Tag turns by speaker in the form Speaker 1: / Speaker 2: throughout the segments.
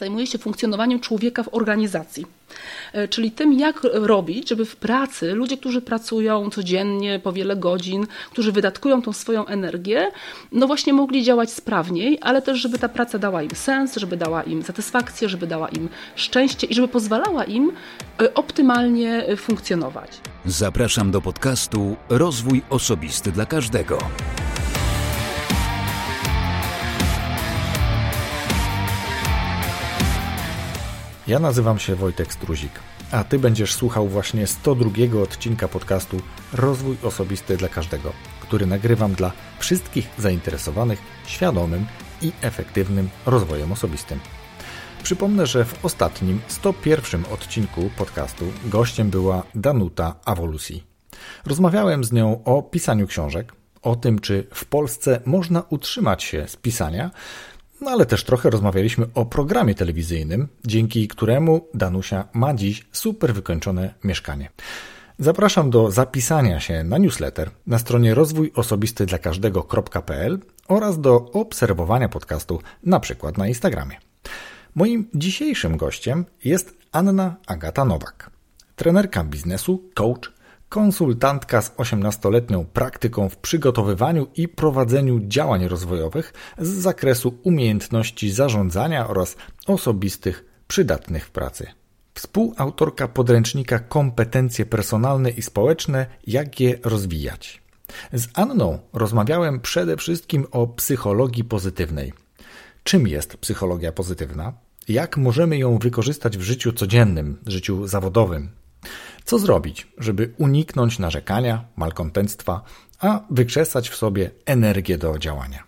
Speaker 1: zajmuje się funkcjonowaniem człowieka w organizacji. E, czyli tym, jak robić, żeby w pracy ludzie, którzy pracują codziennie po wiele godzin, którzy wydatkują tą swoją energię, no właśnie mogli działać sprawniej, ale też, żeby ta praca dała im sens, żeby dała im satysfakcję, żeby dała im szczęście i żeby pozwalała im e, optymalnie e, funkcjonować.
Speaker 2: Zapraszam do podcastu Rozwój Osobisty dla Każdego.
Speaker 3: Ja nazywam się Wojtek Struzik, a Ty będziesz słuchał właśnie 102 odcinka podcastu Rozwój Osobisty dla Każdego, który nagrywam dla wszystkich zainteresowanych świadomym i efektywnym rozwojem osobistym. Przypomnę, że w ostatnim 101 odcinku podcastu gościem była Danuta Awolusi. Rozmawiałem z nią o pisaniu książek, o tym, czy w Polsce można utrzymać się z pisania, no ale też trochę rozmawialiśmy o programie telewizyjnym, dzięki któremu Danusia ma dziś super wykończone mieszkanie. Zapraszam do zapisania się na newsletter na stronie rozwój osobisty dla każdego.pl oraz do obserwowania podcastu na przykład na Instagramie. Moim dzisiejszym gościem jest Anna Agata Nowak, trenerka biznesu, coach, konsultantka z 18-letnią praktyką w przygotowywaniu i prowadzeniu działań rozwojowych z zakresu umiejętności zarządzania oraz osobistych przydatnych w pracy. Współautorka podręcznika Kompetencje personalne i społeczne Jak je rozwijać. Z Anną rozmawiałem przede wszystkim o psychologii pozytywnej. Czym jest psychologia pozytywna? Jak możemy ją wykorzystać w życiu codziennym, życiu zawodowym, co zrobić, żeby uniknąć narzekania, malkontentstwa, a wykrzesać w sobie energię do działania?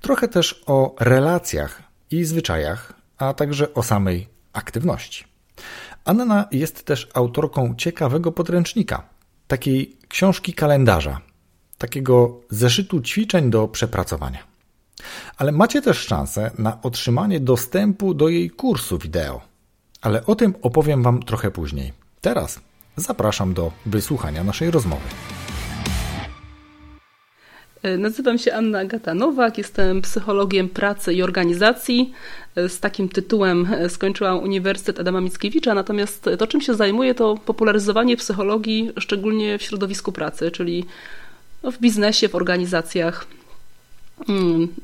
Speaker 3: Trochę też o relacjach i zwyczajach, a także o samej aktywności. Anna jest też autorką ciekawego podręcznika, takiej książki kalendarza, takiego zeszytu ćwiczeń do przepracowania. Ale macie też szansę na otrzymanie dostępu do jej kursu wideo. Ale o tym opowiem Wam trochę później. Teraz zapraszam do wysłuchania naszej rozmowy.
Speaker 1: E, nazywam się Anna Agata Nowak, jestem psychologiem pracy i organizacji. E, z takim tytułem e, skończyłam Uniwersytet Adama Mickiewicza, natomiast to, czym się zajmuję, to popularyzowanie psychologii, szczególnie w środowisku pracy, czyli w biznesie, w organizacjach,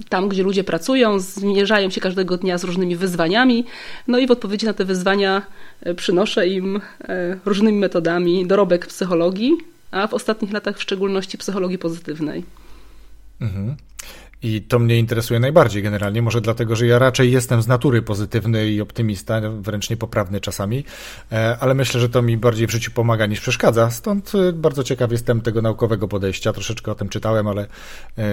Speaker 1: tam, gdzie ludzie pracują, zmierzają się każdego dnia z różnymi wyzwaniami, no i w odpowiedzi na te wyzwania e, przynoszę im e, różnymi metodami dorobek psychologii, a w ostatnich latach w szczególności psychologii pozytywnej.
Speaker 3: Mhm. I to mnie interesuje najbardziej generalnie, może dlatego, że ja raczej jestem z natury pozytywny i optymista, wręcz niepoprawny czasami, e, ale myślę, że to mi bardziej w życiu pomaga niż przeszkadza. Stąd e, bardzo ciekaw jestem tego naukowego podejścia. Troszeczkę o tym czytałem, ale e,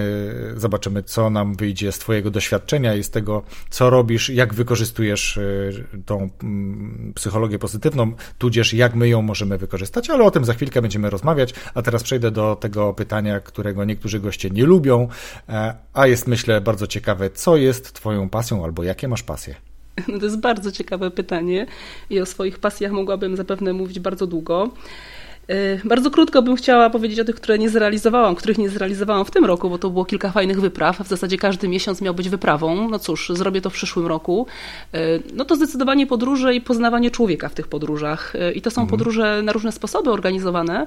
Speaker 3: zobaczymy, co nam wyjdzie z Twojego doświadczenia i z tego, co robisz, jak wykorzystujesz tą mm, psychologię pozytywną, tudzież jak my ją możemy wykorzystać, ale o tym za chwilkę będziemy rozmawiać. A teraz przejdę do tego pytania, którego niektórzy goście nie lubią a jest myślę bardzo ciekawe, co jest Twoją pasją albo jakie masz pasje?
Speaker 1: No to jest bardzo ciekawe pytanie i o swoich pasjach mogłabym zapewne mówić bardzo długo. Y, bardzo krótko bym chciała powiedzieć o tych, które nie zrealizowałam, których nie zrealizowałam w tym roku, bo to było kilka fajnych wypraw. W zasadzie każdy miesiąc miał być wyprawą. No cóż, zrobię to w przyszłym roku. Y, no to zdecydowanie podróże i poznawanie człowieka w tych podróżach. Y, I to są mhm. podróże na różne sposoby organizowane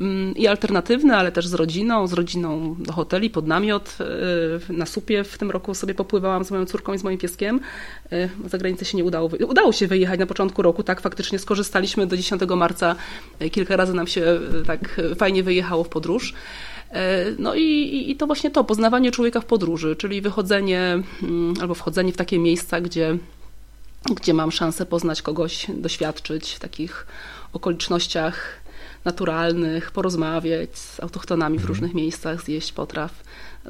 Speaker 1: mm, i alternatywne, ale też z rodziną, z rodziną do hoteli, pod namiot. Na supie w tym roku sobie popływałam z moją córką i z moim pieskiem. Za granicę się nie udało. Udało się wyjechać na początku roku, tak, faktycznie skorzystaliśmy do 10 marca kilka razy nam się e, tak fajnie wyjechało w podróż. E, no i, i to właśnie to, poznawanie człowieka w podróży, czyli wychodzenie mm, albo wchodzenie w takie miejsca, gdzie, gdzie mam szansę poznać kogoś, doświadczyć w takich okolicznościach naturalnych, porozmawiać z autochtonami w mhm. różnych miejscach, zjeść potraw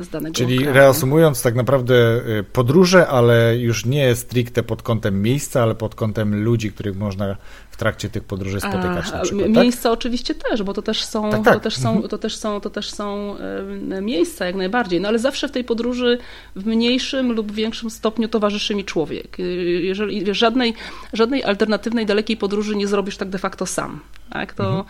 Speaker 1: z danego
Speaker 3: Czyli kraju. reasumując, tak naprawdę y, podróże, ale już nie stricte pod kątem miejsca, ale pod kątem ludzi, których można w trakcie tych podróży spotykać. A, przykład,
Speaker 1: tak? miejsca tak? oczywiście też, bo to też są, tak, tak. To też są, mhm. to też są, to też są miejsca jak najbardziej, no ale zawsze w tej podróży w mniejszym lub większym stopniu towarzyszy mi człowiek. Y, jeżeli żadnej, żadnej alternatywnej, dalekiej podróży nie zrobisz tak de facto sam. Tak? To mhm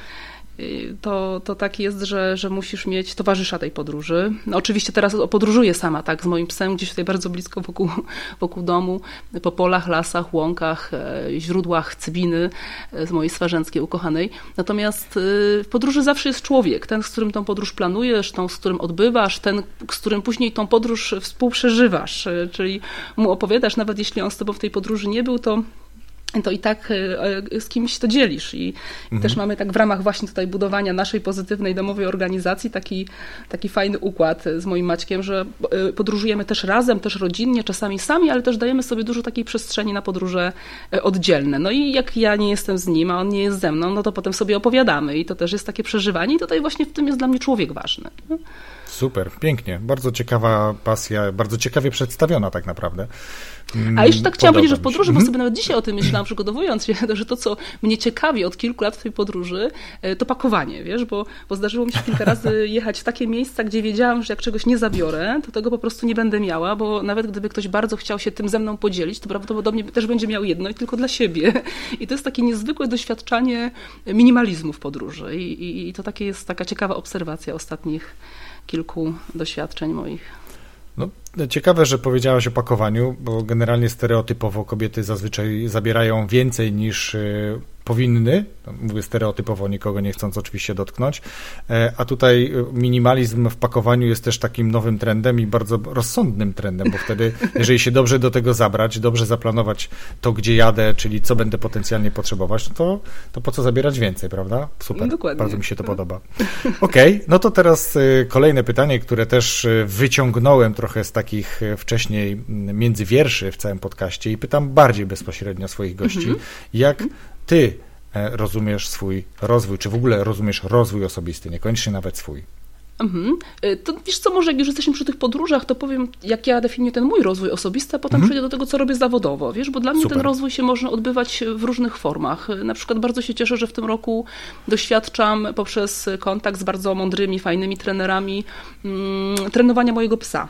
Speaker 1: to, to tak jest, że, że musisz mieć towarzysza tej podróży. No, oczywiście teraz podróżuję sama, tak, z moim psem gdzieś tutaj bardzo blisko wokół, wokół domu, po polach, lasach, łąkach, e, źródłach cybiny e, z mojej swarzęckiej ukochanej. Natomiast e, w podróży zawsze jest człowiek, ten, z którym tą podróż planujesz, tą, z którym odbywasz, ten, z którym później tą podróż współprzeżywasz, czyli mu opowiadasz, nawet jeśli on z tobą w tej podróży nie był, to to i tak e, z kimś to dzielisz. I, mhm. też mamy tak w ramach właśnie tutaj budowania naszej pozytywnej domowej organizacji taki, taki fajny układ z moim Maćkiem, że e, podróżujemy też razem, też rodzinnie, czasami sami, ale też dajemy sobie dużo takiej przestrzeni na podróże e, oddzielne. No i jak ja nie jestem z nim, a on nie jest ze mną, no to potem sobie opowiadamy i to też jest takie przeżywanie i tutaj właśnie w tym jest dla mnie człowiek ważny.
Speaker 3: Super, pięknie. Bardzo ciekawa pasja, bardzo ciekawie przedstawiona tak naprawdę.
Speaker 1: A jeszcze tak chciałam powiedzieć, że w podróży, bo mhm. sobie nawet dzisiaj o tym myślałam, przygotowując się, że to, co mnie ciekawi od kilku lat w tej podróży, e, to pakowanie, wiesz, bo, bo zdarzyło mi się kilka razy jechać w takie miejsca, gdzie wiedziałam, że jak czegoś nie zabiorę, to tego po prostu nie będę miała, bo nawet gdyby ktoś bardzo chciał się tym ze mną podzielić, to prawdopodobnie też będzie miał jedno i tylko dla siebie. I to jest takie niezwykłe doświadczanie minimalizmu w podróży. I, i, i to takie jest taka ciekawa obserwacja ostatnich kilku doświadczeń moich.
Speaker 3: No, ciekawe, że powiedziałaś o pakowaniu, bo generalnie stereotypowo kobiety zazwyczaj zabierają więcej niż y, powinny, mówię stereotypowo, nikogo nie chcąc oczywiście dotknąć, e, a tutaj e, minimalizm w pakowaniu jest też takim nowym trendem i bardzo rozsądnym trendem, bo wtedy, jeżeli się dobrze do tego zabrać, dobrze zaplanować to, gdzie jadę, czyli co będę potencjalnie potrzebować, no to, to po co zabierać więcej, prawda? Super, Dokładnie. bardzo mi się to podoba. Okej, okay, no to teraz e, kolejne pytanie, które też wyciągnąłem trochę z takich wcześniej między wierszy w całym podcaście i pytam bardziej bezpośrednio swoich gości, mhm. jak ty e, rozumiesz swój rozwój, czy w ogóle rozumiesz rozwój osobisty, niekoniecznie nawet swój.
Speaker 1: Mhm. E, to wiesz co, może jak już jesteśmy przy tych podróżach, to powiem, jak ja definiuję ten mój rozwój osobisty, a potem mhm. przejdę do tego, co robię zawodowo, wiesz, bo dla mnie Super. ten rozwój się może odbywać w różnych formach. Na przykład bardzo się cieszę, że w tym roku doświadczam poprzez kontakt z bardzo mądrymi, fajnymi trenerami mm, trenowania mojego psa.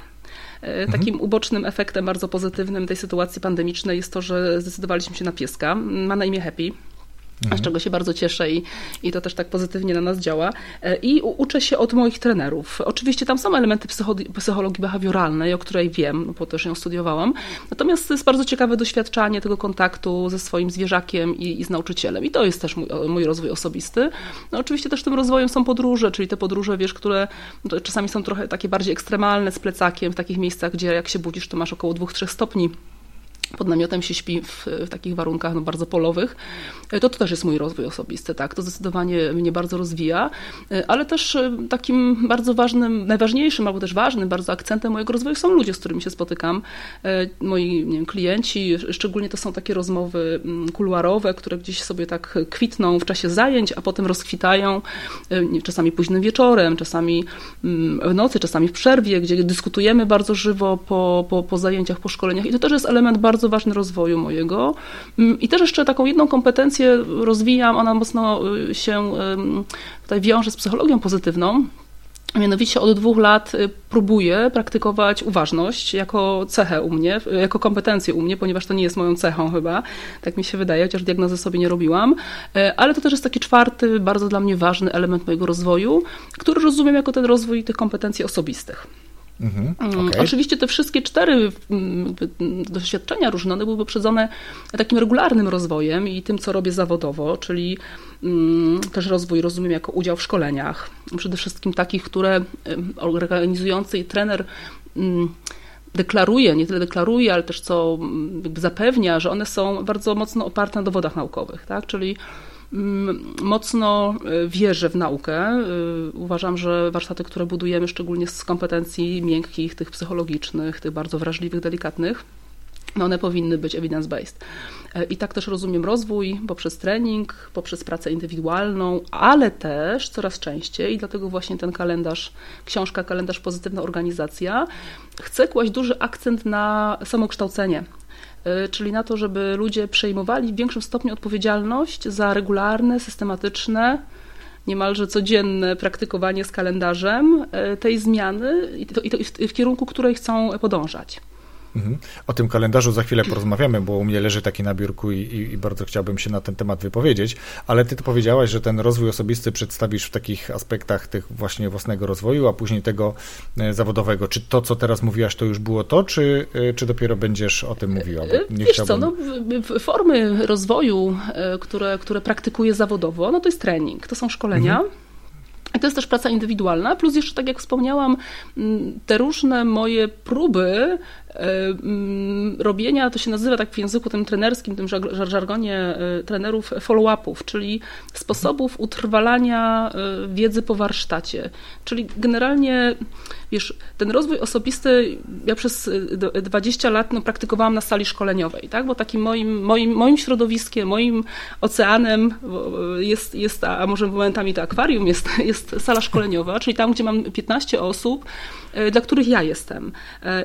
Speaker 1: E, takim mhm. ubocznym efektem bardzo pozytywnym tej sytuacji pandemicznej jest to, że zdecydowaliśmy się na pieska. Ma na imię Happy mhm. z czego się bardzo cieszę i, i to też tak pozytywnie na nas działa. E, I uczę się od moich trenerów. Oczywiście tam są elementy psychologii behawioralnej, o której wiem, bo też ją studiowałam. Natomiast to jest bardzo ciekawe doświadczanie tego kontaktu ze swoim zwierzakiem i, i z nauczycielem. I to jest też mój, mój rozwój osobisty. No oczywiście też tym rozwojem są podróże, czyli te podróże, wiesz, które no czasami są trochę takie bardziej ekstremalne z plecakiem, w takich miejscach, gdzie jak się budzisz, to masz około 2-3 stopni pod namiotem się śpi w, w, takich warunkach no, bardzo polowych, e, to to też jest mój rozwój osobisty, tak, to zdecydowanie mnie bardzo rozwija, e, ale też e, takim bardzo ważnym, najważniejszym albo też ważnym bardzo akcentem mojego rozwoju są ludzie, z którymi się spotykam, moi wiem, klienci, szczególnie to są takie rozmowy mm, kuluarowe, które gdzieś sobie tak kwitną w czasie zajęć, a potem rozkwitają czasami późnym wieczorem, czasami mm, w nocy, czasami w przerwie, gdzie dyskutujemy bardzo żywo po, po, po zajęciach, po szkoleniach. I to też jest element bardzo bardzo ważny rozwoju mojego. Mm, I też jeszcze taką jedną kompetencję rozwijam, ona mocno y, się tutaj wiąże z psychologią pozytywną. Mianowicie od dwóch lat y, próbuję praktykować uważność jako cechę u mnie, jako kompetencję u mnie, ponieważ to nie jest moją cechą chyba, tak mi się wydaje, chociaż diagnozy sobie nie robiłam. Y, ale to też jest taki czwarty, bardzo dla mnie ważny element mojego rozwoju, który rozumiem jako ten rozwój tych kompetencji osobistych. Mhm, mm, okay. Oczywiście te wszystkie cztery mm, doświadczenia różne one były poprzedzone takim regularnym rozwojem i tym, co robię zawodowo, czyli mm, też rozwój rozumiem jako udział w szkoleniach, przede wszystkim takich, które organizujący i trener deklaruje, nie tyle deklaruje, ale też co zapewnia, że one są bardzo mocno oparte na dowodach naukowych, tak? czyli Mm, mocno e, wierzę w naukę. E, uważam, że warsztaty, które budujemy, szczególnie z kompetencji miękkich, tych psychologicznych, tych bardzo wrażliwych, delikatnych, no one powinny być evidence-based. E, I tak też rozumiem rozwój poprzez trening, poprzez pracę indywidualną, ale też coraz częściej, i dlatego właśnie ten kalendarz, książka Kalendarz Pozytywna Organizacja, chce kłaść duży akcent na samokształcenie, czyli na to, żeby ludzie przejmowali w większym stopniu odpowiedzialność za regularne, systematyczne, niemalże codzienne praktykowanie z kalendarzem y, tej zmiany i, to, i to w kierunku której chcą podążać.
Speaker 3: Mhm. O tym kalendarzu za chwilę porozmawiamy, bo u mnie leży taki na biurku i, i, i, bardzo chciałbym się na ten temat wypowiedzieć, ale ty to powiedziałaś, że ten rozwój osobisty przedstawisz w takich aspektach tych właśnie własnego rozwoju, a później tego e, zawodowego. Czy to, co teraz mówiłaś, to już było to, czy, e, czy dopiero będziesz o tym mówiła?
Speaker 1: nie Wiesz chciałbym... co, no, formy rozwoju, które, które praktykuję zawodowo, no to jest trening, to są szkolenia. Mhm i to jest też praca indywidualna, plus jeszcze, tak jak wspomniałam, te różne moje próby E, robienia, to się nazywa tak w języku tym trenerskim, tym żargonie e, trenerów follow-upów, czyli sposobów utrwalania e, wiedzy po warsztacie. Czyli generalnie, wiesz, ten rozwój osobisty, ja przez 20 lat no, praktykowałam na sali szkoleniowej, tak? bo takim moim, moim, moim środowiskiem, moim oceanem jest, jest, a może momentami to akwarium, jest, jest sala szkoleniowa, czyli tam, gdzie mam 15 osób, dla których ja jestem.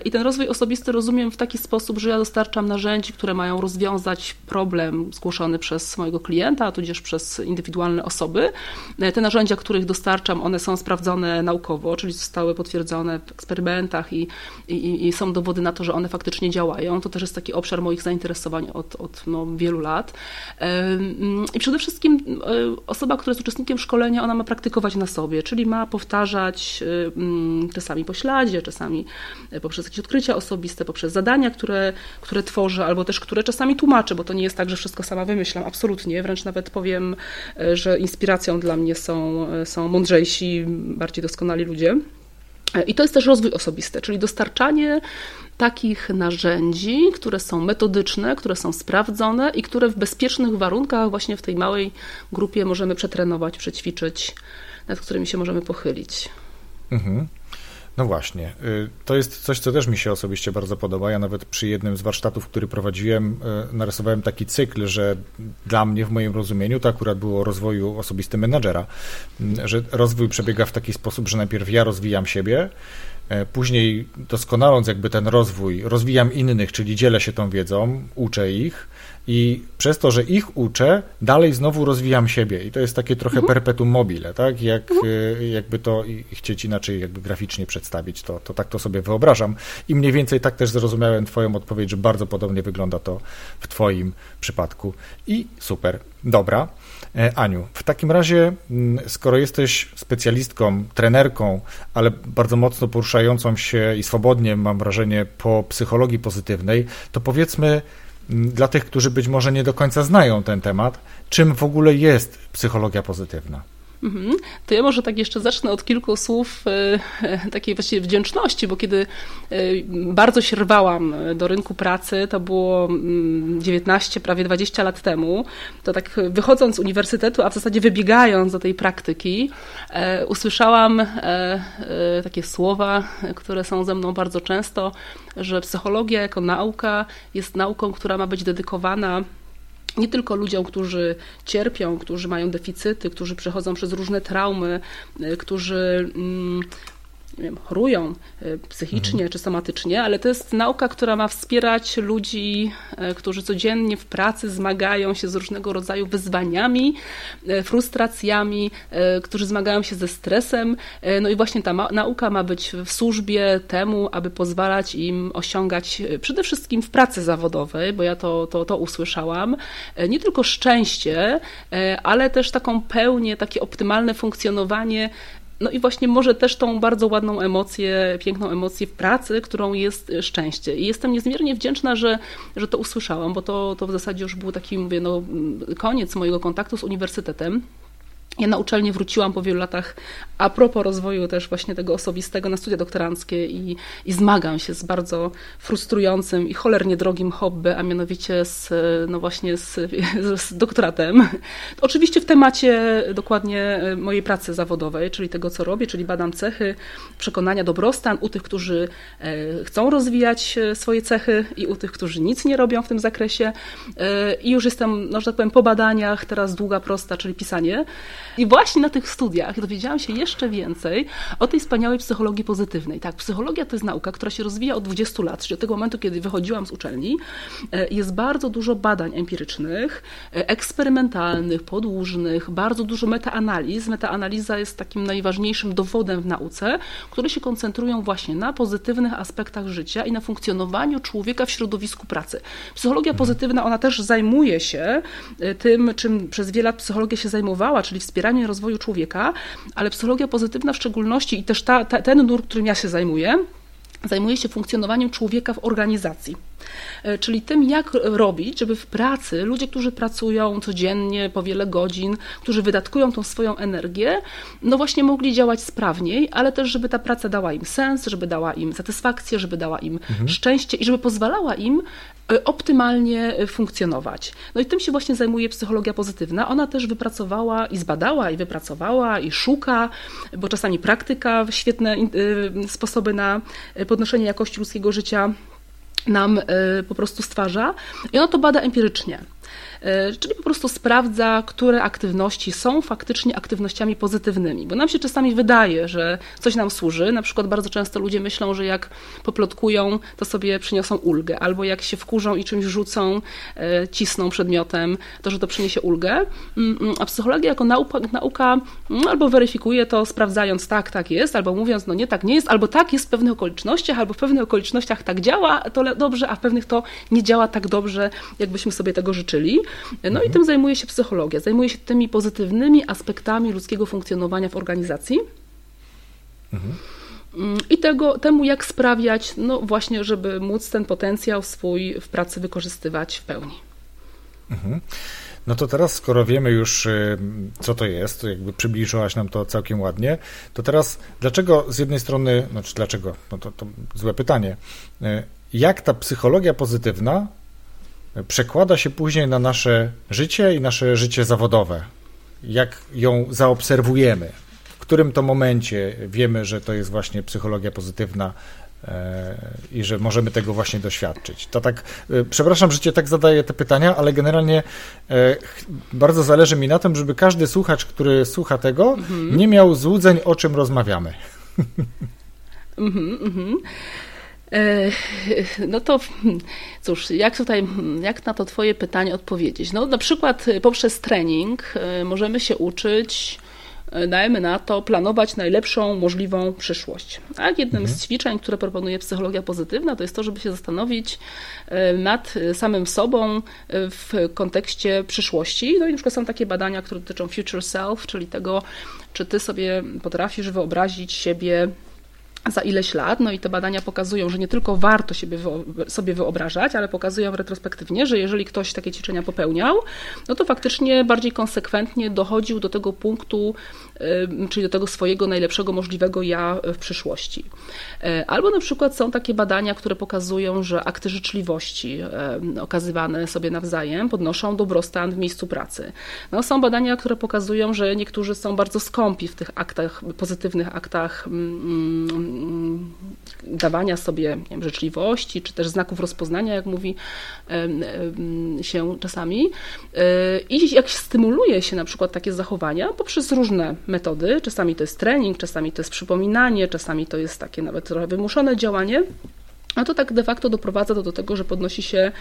Speaker 1: I ten rozwój osobisty rozumiem w taki sposób, że ja dostarczam narzędzi, które mają rozwiązać problem zgłoszony przez mojego klienta, tudzież przez indywidualne osoby. Te narzędzia, których dostarczam, one są sprawdzone naukowo, czyli zostały potwierdzone w eksperymentach i, i, i są dowody na to, że one faktycznie działają. To też jest taki obszar moich zainteresowań od, od no, wielu lat. I przede wszystkim e, osoba, która jest uczestnikiem szkolenia, ona ma praktykować na sobie, czyli ma powtarzać czasami po śladzie, czasami poprzez jakieś odkrycia osobiste, osobiste, poprzez zadania, które, które tworzę, albo też które czasami tłumaczę, bo to nie jest tak, że wszystko sama wymyślam, absolutnie. Wręcz nawet powiem, e, że inspiracją dla mnie są, e, są mądrzejsi, bardziej doskonali ludzie. E, I to jest też rozwój osobisty, czyli dostarczanie takich narzędzi, które są metodyczne, które są sprawdzone i które w bezpiecznych warunkach, właśnie w tej małej grupie, możemy przetrenować, przećwiczyć, nad którymi się możemy pochylić. Mhm.
Speaker 3: No właśnie. Y, to jest coś, co też mi się osobiście bardzo podoba. Ja nawet przy jednym z warsztatów, który prowadziłem, y, narysowałem taki cykl, że dla mnie w moim rozumieniu to akurat było o rozwoju osobistym menadżera, y, że rozwój przebiega w taki sposób, że najpierw ja rozwijam siebie, później doskonaląc jakby ten rozwój, rozwijam innych, czyli dzielę się tą wiedzą, uczę ich, i przez to, że ich uczę, dalej znowu rozwijam siebie. I to jest takie trochę mhm. perpetuum mobile, tak? Jak, mhm. E, jakby to chcieć inaczej jakby graficznie przedstawić, to, to tak to sobie wyobrażam. I mniej więcej tak też zrozumiałem Twoją odpowiedź, że bardzo podobnie wygląda to w Twoim przypadku. I super. Dobra. E, Aniu, w takim razie, mm, skoro jesteś specjalistką, trenerką, ale bardzo mocno poruszającą się i swobodnie, mam wrażenie, po psychologii pozytywnej, to powiedzmy, dla tych, którzy być może nie do końca znają ten temat, czym w ogóle jest psychologia pozytywna?
Speaker 1: Mhm. To ja może tak jeszcze zacznę od kilku słów e, takiej właściwie wdzięczności, bo kiedy e, bardzo się rwałam do rynku pracy, to było 19, mm, prawie 20 lat temu, to tak wychodząc z uniwersytetu, a w zasadzie wybiegając do tej praktyki, e, usłyszałam takie słowa, które są ze mną bardzo często, że psychologia jako nauka jest nauką, która ma być dedykowana nie tylko ludziom, którzy cierpią, którzy mają deficyty, którzy przechodzą przez różne traumy, y, którzy mm, wiem, chorują e, psychicznie mhm. czy somatycznie, ale to jest nauka, która ma wspierać ludzi, e, którzy codziennie w pracy zmagają się z różnego rodzaju wyzwaniami, e, frustracjami, którzy zmagają się ze stresem. No i właśnie ta nauka ma być w służbie temu, aby pozwalać im osiągać przede wszystkim w pracy zawodowej, bo ja to, to, to usłyszałam, nie tylko szczęście, ale też taką pełnię, takie optymalne funkcjonowanie no i właśnie może też tą bardzo ładną emocję, piękną emocję w pracy, którą jest szczęście. I jestem niezmiernie wdzięczna, że, że to usłyszałam, bo to, to w zasadzie już był taki, mówię, no, koniec mojego kontaktu z uniwersytetem. Ja na uczelnię wróciłam po wielu latach a propos rozwoju też właśnie tego osobistego na studia doktoranckie i, i zmagam się z bardzo frustrującym i cholernie drogim hobby, a mianowicie z, no właśnie z, z doktoratem. Oczywiście w temacie dokładnie mojej pracy zawodowej, czyli tego, co robię, czyli badam cechy, przekonania, dobrostan u tych, którzy e, chcą rozwijać e, swoje cechy i u tych, którzy nic nie robią w tym zakresie. E, I już jestem, no, że tak powiem, po badaniach, teraz długa, prosta, czyli pisanie. I właśnie na tych studiach dowiedziałam się jeszcze więcej o tej wspaniałej psychologii pozytywnej. Tak, psychologia to jest nauka, która się rozwija od 20 lat, czyli od tego momentu, kiedy wychodziłam z uczelni. E, jest bardzo dużo badań empirycznych, e, eksperymentalnych, podłużnych, bardzo dużo metaanaliz. Metaanaliza jest takim najważniejszym dowodem w nauce, które się koncentrują właśnie na pozytywnych aspektach życia i na funkcjonowaniu człowieka w środowisku pracy. Psychologia mhm. pozytywna, ona też zajmuje się e, tym, czym przez wiele lat psychologia się zajmowała, czyli wspieranie rozwoju człowieka, ale psychologia pozytywna w szczególności i też ta, ta, ten nurt, którym ja się zajmuję, zajmuje się funkcjonowaniem człowieka w organizacji. E, czyli tym, jak robić, żeby w pracy ludzie, którzy pracują codziennie po wiele godzin, którzy wydatkują tą swoją energię, no właśnie mogli działać sprawniej, ale też, żeby ta praca dała im sens, żeby dała im satysfakcję, żeby dała im mhm. szczęście i żeby pozwalała im e, optymalnie e, funkcjonować. No i tym się właśnie zajmuje psychologia pozytywna. Ona też wypracowała i zbadała, i wypracowała, i szuka, bo czasami praktyka, świetne sposoby na podnoszenie jakości ludzkiego życia nam y, po prostu stwarza i ono to bada empirycznie. E, czyli po prostu sprawdza, które aktywności są faktycznie aktywnościami pozytywnymi, bo nam się czasami wydaje, że coś nam służy. Na przykład bardzo często ludzie myślą, że jak poplotkują, to sobie przyniosą ulgę, albo jak się wkurzą i czymś rzucą, e, cisną przedmiotem, to że to przyniesie ulgę. Mm, mm, a psychologia jako nauka, nauka mm, albo weryfikuje to, sprawdzając tak, tak jest, albo mówiąc, no nie, tak nie jest, albo tak jest w pewnych okolicznościach, albo w pewnych okolicznościach tak działa to dobrze, a w pewnych to nie działa tak dobrze, jakbyśmy sobie tego życzyli. No mhm. i tym zajmuje się psychologia. Zajmuje się tymi pozytywnymi aspektami ludzkiego funkcjonowania w organizacji. Mhm. I tego, temu, jak sprawiać, no właśnie, żeby móc ten potencjał swój w pracy wykorzystywać w pełni.
Speaker 3: Mhm. No to teraz, skoro wiemy już, y, co to jest, to jakby przybliżyłaś nam to całkiem ładnie, to teraz dlaczego z jednej strony, znaczy dlaczego, no to, to złe pytanie, y, jak ta psychologia pozytywna przekłada się później na nasze życie i nasze życie zawodowe. Jak ją zaobserwujemy, w którym to momencie wiemy, że to jest właśnie psychologia pozytywna e, i że możemy tego właśnie doświadczyć. To tak, e, przepraszam, że Cię tak zadaję te pytania, ale generalnie e, bardzo zależy mi na tym, żeby każdy słuchacz, który słucha tego, mhm. nie miał złudzeń, o czym rozmawiamy. Mhm, mhm.
Speaker 1: E, no to cóż, jak tutaj, jak na to Twoje pytanie odpowiedzieć? No na przykład poprzez trening e, możemy się uczyć e, dajmy na to, planować najlepszą możliwą przyszłość. Tak? Jednym mhm. z ćwiczeń, które proponuje psychologia pozytywna, to jest to, żeby się zastanowić nad samym sobą w kontekście przyszłości. No i na przykład są takie badania, które dotyczą future self, czyli tego, czy ty sobie potrafisz wyobrazić siebie za ileś lat. No i te badania pokazują, że nie tylko warto sobie wyobrażać, ale pokazują retrospektywnie, że jeżeli ktoś takie ćwiczenia popełniał, no to faktycznie bardziej konsekwentnie dochodził do tego punktu, czyli do tego swojego najlepszego możliwego ja w przyszłości. E, albo na przykład są takie badania, które pokazują, że akty życzliwości okazywane sobie nawzajem podnoszą dobrostan w miejscu pracy. No, są badania, które pokazują, że niektórzy są bardzo skąpi w tych aktach, pozytywnych aktach mm, Mm, dawania sobie wiem, życzliwości, czy też znaków rozpoznania, jak mówi się czasami. E, I jak stymuluje się na przykład takie zachowania poprzez różne metody, czasami to jest trening, czasami to jest przypominanie, czasami to jest takie nawet trochę wymuszone działanie, a to tak de facto doprowadza do, do tego, że podnosi się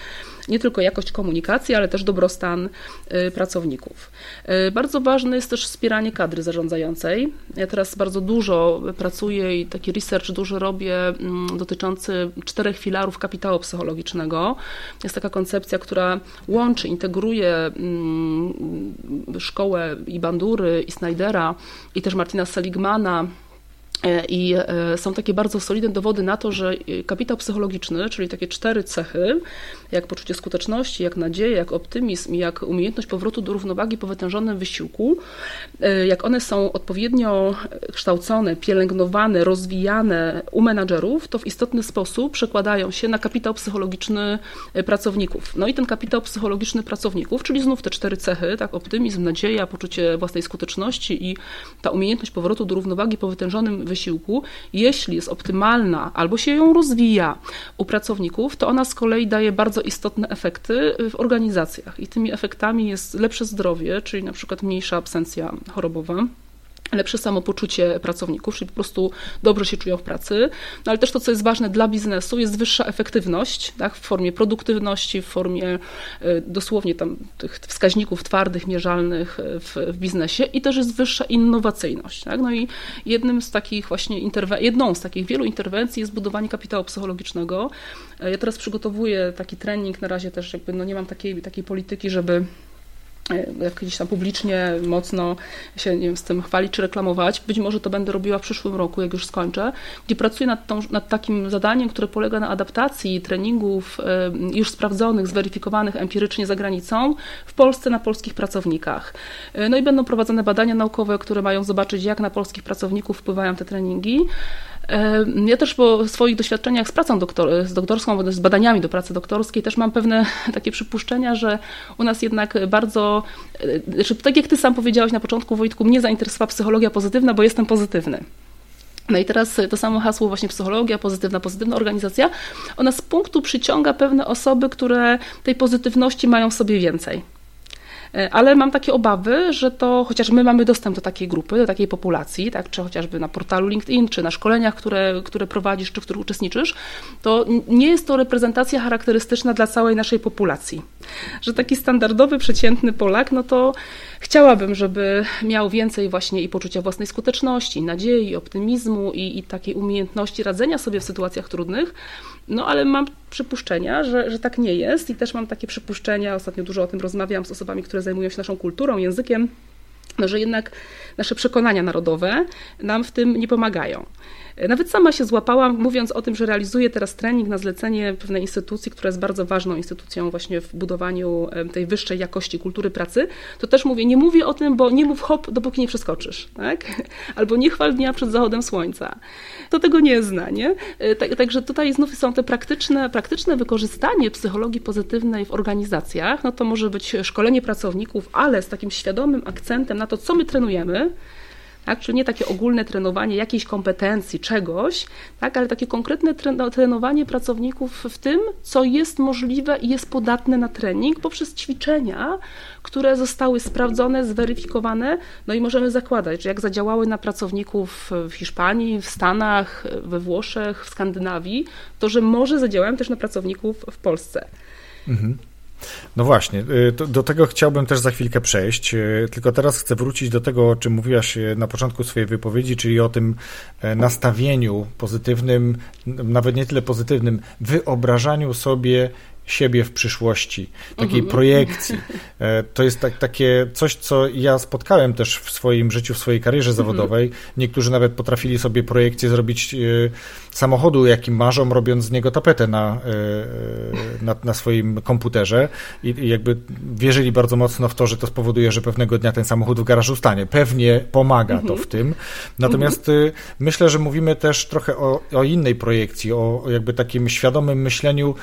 Speaker 1: nie tylko jakość komunikacji, ale też dobrostan y, pracowników. Y, bardzo ważne jest też wspieranie kadry zarządzającej. Ja teraz bardzo dużo pracuję i taki research duży robię mm, dotyczący czterech filarów kapitału psychologicznego. Jest taka koncepcja, która łączy, integruje mm, szkołę i Bandury, i Snydera, i też Martina Seligmana, I e, są takie bardzo solidne dowody na to, że kapitał psychologiczny, czyli takie cztery cechy, jak poczucie skuteczności, jak nadzieja, jak optymizm, jak umiejętność powrotu do równowagi po wytężonym wysiłku, e, jak one są odpowiednio kształcone, pielęgnowane, rozwijane u menadżerów, to w istotny sposób przekładają się na kapitał psychologiczny pracowników. No i ten kapitał psychologiczny pracowników, czyli znów te cztery cechy, tak, optymizm, nadzieja, poczucie własnej skuteczności i ta umiejętność powrotu do równowagi po wytężonym wysiłku, jeśli jest optymalna albo się ją rozwija u pracowników, to ona z kolei daje bardzo istotne efekty w organizacjach. I tymi efektami jest lepsze zdrowie, czyli na przykład mniejsza absencja chorobowa lepsze samopoczucie pracowników, czyli po prostu dobrze się czują w pracy, no ale też to, co jest ważne dla biznesu, jest wyższa efektywność tak, w formie produktywności, w formie y, dosłownie tam tych wskaźników twardych, mierzalnych w, w biznesie i też jest wyższa innowacyjność. Tak? No i jednym z takich właśnie jedną z takich wielu interwencji jest budowanie kapitału psychologicznego. Ja teraz przygotowuję taki trening, na razie też jakby no nie mam takiej, takiej polityki, żeby jak gdzieś tam publicznie mocno się nie wiem, z tym chwalić czy reklamować. Być może to będę robiła w przyszłym roku, jak już skończę, gdzie pracuję nad, tą, nad takim zadaniem, które polega na adaptacji treningów już sprawdzonych, zweryfikowanych empirycznie za granicą w Polsce na polskich pracownikach. E, no i będą prowadzone badania naukowe, które mają zobaczyć, jak na polskich pracowników wpływają te treningi. Ja też po swoich doświadczeniach z pracą doktor, z doktorską, z badaniami do pracy doktorskiej też mam pewne takie przypuszczenia, że u nas jednak bardzo, e, znaczy, tak jak ty sam powiedziałeś na początku Wojtku, mnie zainteresowała psychologia pozytywna, bo jestem pozytywny. No i teraz to samo hasło właśnie psychologia pozytywna, pozytywna organizacja, ona z punktu przyciąga pewne osoby, które tej pozytywności mają w sobie więcej. E, ale mam takie obawy, że to, chociaż my mamy dostęp do takiej grupy, do takiej populacji, tak, czy chociażby na portalu LinkedIn, czy na szkoleniach, które, które prowadzisz, czy w których uczestniczysz, to nie jest to reprezentacja charakterystyczna dla całej naszej populacji. Że taki standardowy, przeciętny Polak, no to chciałabym, żeby miał więcej właśnie i poczucia własnej skuteczności, nadziei, optymizmu i, i takiej umiejętności radzenia sobie w sytuacjach trudnych, no ale mam przypuszczenia, że, że tak nie jest i też mam takie przypuszczenia, ostatnio dużo o tym rozmawiam z osobami, które zajmują się naszą kulturą, językiem, no, że jednak nasze przekonania narodowe nam w tym nie pomagają. Nawet sama się złapałam, mówiąc o tym, że realizuję teraz trening na zlecenie pewnej instytucji, która jest bardzo ważną instytucją właśnie w budowaniu tej wyższej jakości kultury pracy, to też mówię, nie mówię o tym, bo nie mów hop, dopóki nie przeskoczysz, tak? Albo nie chwal dnia przed zachodem słońca. To tego nie zna, nie? E, tak, także tutaj znów są te praktyczne, praktyczne wykorzystanie psychologii pozytywnej w organizacjach, no to może być szkolenie pracowników, ale z takim świadomym akcentem na to, co my trenujemy, tak? Czyli nie takie ogólne trenowanie jakiejś kompetencji, czegoś, tak? ale takie konkretne trenowanie pracowników w tym, co jest możliwe i jest podatne na trening poprzez ćwiczenia, które zostały sprawdzone, zweryfikowane, no i możemy zakładać, że jak zadziałały na pracowników w Hiszpanii, w Stanach, we Włoszech, w Skandynawii, to że może zadziałają też na pracowników w Polsce. Mhm.
Speaker 3: No właśnie, y, do tego chciałbym też za chwilkę przejść, y, tylko teraz chcę wrócić do tego, o czym mówiłaś y, na początku swojej wypowiedzi, czyli o tym e, nastawieniu pozytywnym, nawet nie tyle pozytywnym, wyobrażaniu sobie siebie w przyszłości, takiej mhm. projekcji. E, to jest tak, takie coś, co ja spotkałem też w swoim życiu, w swojej karierze mhm. zawodowej. Niektórzy nawet potrafili sobie projekcję zrobić e, samochodu, jakim marzą, robiąc z niego tapetę na, e, na, na swoim komputerze i jakby wierzyli bardzo mocno w to, że to spowoduje, że pewnego dnia ten samochód w garażu stanie. Pewnie pomaga to w mhm. tym. Natomiast myślę, że mówimy też trochę o, o innej projekcji, o jakby takim świadomym myśleniu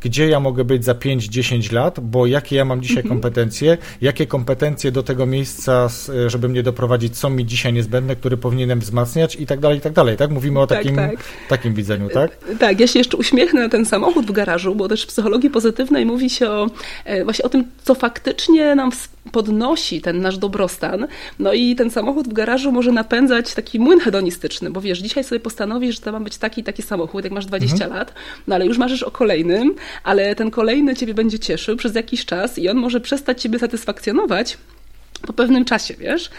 Speaker 3: gdzie ja mogę być za 5-10 lat, bo jakie ja mam dzisiaj mhm. kompetencje, jakie kompetencje do tego miejsca, e, żeby mnie doprowadzić, są mi dzisiaj niezbędne, które powinienem wzmacniać i tak dalej, i tak dalej, tak? Mówimy o tak, takim, tak, tak. takim widzeniu, tak?
Speaker 1: Tak, ja się jeszcze uśmiechnę na ten samochód w garażu, bo też w psychologii pozytywnej mówi się o, e, właśnie o tym, co faktycznie nam podnosi ten nasz dobrostan. No i ten samochód w garażu może napędzać taki młyn hedonistyczny, bo wiesz, dzisiaj sobie postanowisz, że to ma być taki taki samochód, jak masz 20 mhm. lat, no ale już marzysz o kolejnym, ale ten kolejny ciebie będzie cieszył przez jakiś czas i on może przestać ciebie satysfakcjonować po pewnym czasie, wiesz?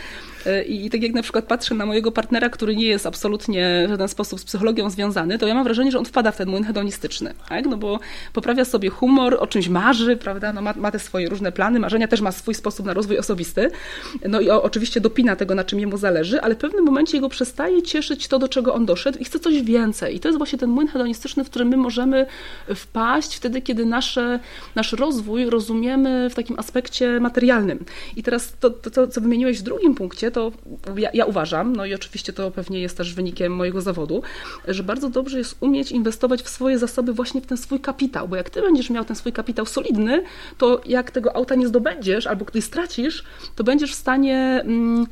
Speaker 1: E, I tak jak na przykład patrzę na mojego partnera, który nie jest absolutnie w żaden sposób z psychologią związany, to ja mam wrażenie, że on wpada w ten młyn hedonistyczny, tak? No bo poprawia sobie humor, o czymś marzy, prawda? No ma, ma te swoje różne plany, marzenia, też ma swój sposób na rozwój osobisty. No i o, oczywiście dopina tego, na czym jemu zależy, ale w pewnym momencie jego przestaje cieszyć to, do czego on doszedł i chce coś więcej. I to jest właśnie ten młyn hedonistyczny, w którym my możemy wpaść wtedy, kiedy nasze, nasz rozwój rozumiemy w takim aspekcie materialnym. I teraz to, to, to co wymieniłeś w drugim punkcie, to ja, ja, uważam, no i oczywiście to pewnie jest też wynikiem mojego zawodu, że bardzo dobrze jest umieć inwestować w swoje zasoby właśnie w ten swój kapitał, bo jak ty będziesz miał ten swój kapitał solidny, to jak tego auta nie zdobędziesz albo gdy stracisz, to będziesz w stanie. Mm,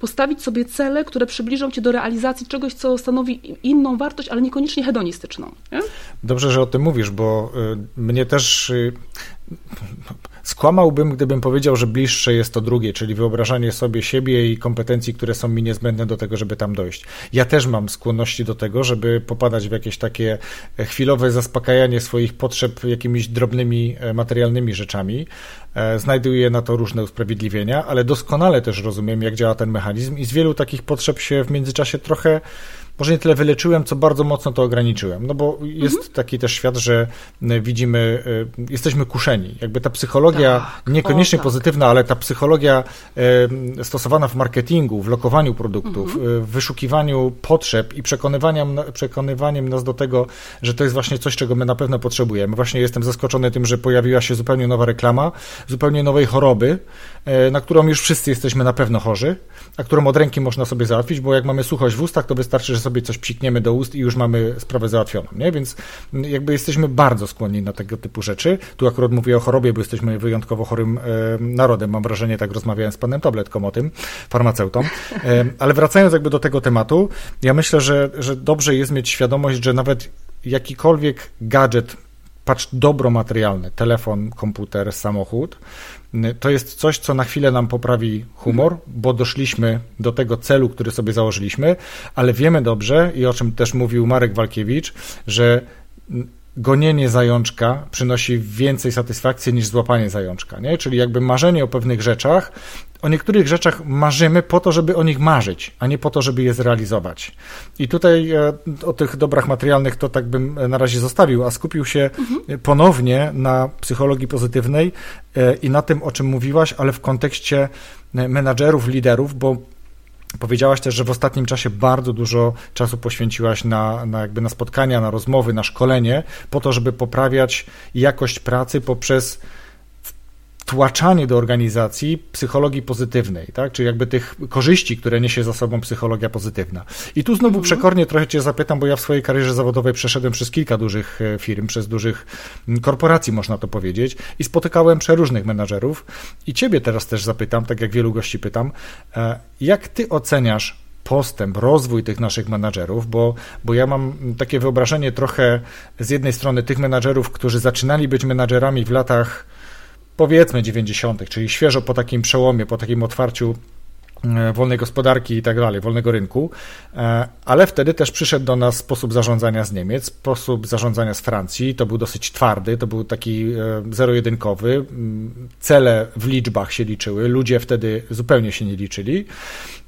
Speaker 1: postawić sobie cele, które przybliżą cię do realizacji czegoś, co stanowi inną wartość, ale niekoniecznie hedonistyczną. Nie?
Speaker 3: Dobrze, że o tym mówisz, bo y, mnie też y, Skłamałbym, gdybym powiedział, że bliższe jest to drugie, czyli wyobrażanie sobie siebie i kompetencji, które są mi niezbędne do tego, żeby tam dojść. Ja też mam skłonności do tego, żeby popadać w jakieś takie chwilowe zaspokajanie swoich potrzeb jakimiś drobnymi e, materialnymi rzeczami. E, znajduję na to różne usprawiedliwienia, ale doskonale też rozumiem, jak działa ten mechanizm i z wielu takich potrzeb się w międzyczasie trochę może nie tyle wyleczyłem, co bardzo mocno to ograniczyłem. No bo jest mhm. taki też świat, że e, widzimy, e, jesteśmy kuszeni. Jakby ta psychologia, tak, niekoniecznie o, tak. pozytywna, ale ta psychologia e, stosowana w marketingu, w lokowaniu produktów, mhm. w wyszukiwaniu potrzeb i przekonywaniem, przekonywaniem nas do tego, że to jest właśnie coś, czego my na pewno potrzebujemy. Właśnie jestem zaskoczony tym, że pojawiła się zupełnie nowa reklama, zupełnie nowej choroby, na którą już wszyscy jesteśmy na pewno chorzy, a którą od ręki można sobie załatwić, bo jak mamy suchość w ustach, to wystarczy, że sobie coś psikniemy do ust i już mamy sprawę załatwioną, nie? Więc jakby jesteśmy bardzo skłonni na tego typu rzeczy. Tu akurat mówię o chorobie, bo jesteśmy wyjątkowo chorym e, narodem, mam wrażenie, tak rozmawiałem z panem Tabletką o tym, farmaceutą. E, ale wracając jakby do tego tematu, ja myślę, że, że dobrze jest mieć świadomość, że nawet jakikolwiek gadżet patrz dobro materialne, telefon, komputer, samochód, to jest coś, co na chwilę nam poprawi humor, bo doszliśmy do tego celu, który sobie założyliśmy, ale wiemy dobrze i o czym też mówił Marek Walkiewicz, że gonienie zajączka przynosi więcej satysfakcji niż złapanie zajączka, nie? Czyli jakby marzenie o pewnych rzeczach, o niektórych rzeczach marzymy po to, żeby o nich marzyć, a nie po to, żeby je zrealizować. I tutaj e, o tych dobrach materialnych to tak bym na razie zostawił, a skupił się mhm. ponownie na psychologii pozytywnej e, i na tym, o czym mówiłaś, ale w kontekście e, menadżerów, liderów, bo Powiedziałaś też, że w ostatnim czasie bardzo dużo czasu poświęciłaś na, na, jakby na spotkania, na rozmowy, na szkolenie, po to, żeby poprawiać jakość pracy poprzez wtłaczanie do organizacji psychologii pozytywnej, tak? czyli jakby tych korzyści, które niesie za sobą psychologia pozytywna. I tu znowu mhm. przekornie trochę Cię zapytam, bo ja w swojej karierze zawodowej przeszedłem przez kilka dużych e, firm, przez dużych korporacji, można to powiedzieć, i spotykałem przeróżnych menadżerów. I Ciebie teraz też zapytam, tak jak wielu gości pytam, e, jak Ty oceniasz postęp, rozwój tych naszych menadżerów, bo, bo ja mam takie wyobrażenie trochę z jednej strony tych menadżerów, którzy zaczynali być menadżerami w latach powiedzmy 90., czyli świeżo po takim przełomie, po takim otwarciu e, wolnej gospodarki i tak dalej, wolnego rynku, e, ale wtedy też przyszedł do nas sposób zarządzania z Niemiec, sposób zarządzania z Francji, to był dosyć twardy, to był taki e, zero-jedynkowy, cele w liczbach się liczyły, ludzie wtedy zupełnie się nie liczyli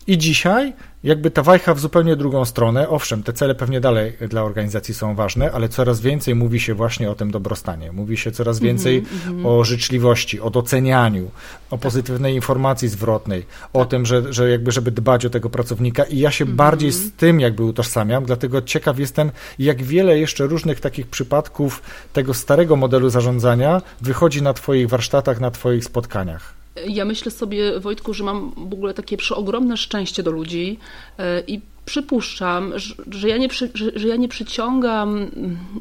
Speaker 3: i dzisiaj jakby ta wajcha w zupełnie drugą stronę. Owszem, te cele pewnie dalej dla organizacji są ważne, ale coraz więcej mówi się właśnie o tym dobrostanie. Mówi się coraz mhm, więcej mm -hmm. o życzliwości, o docenianiu, o pozytywnej informacji zwrotnej, o tak. tym, że, że jakby, żeby dbać o tego pracownika i ja się mm -hmm. bardziej z tym jakby utożsamiam, dlatego ciekaw jestem, jak wiele jeszcze różnych takich przypadków tego starego modelu zarządzania wychodzi na Twoich warsztatach, na Twoich spotkaniach.
Speaker 1: Ja myślę sobie, Wojtku, że mam w ogóle takie przeogromne szczęście do ludzi e, i przypuszczam, że ja, nie że ja nie przyciągam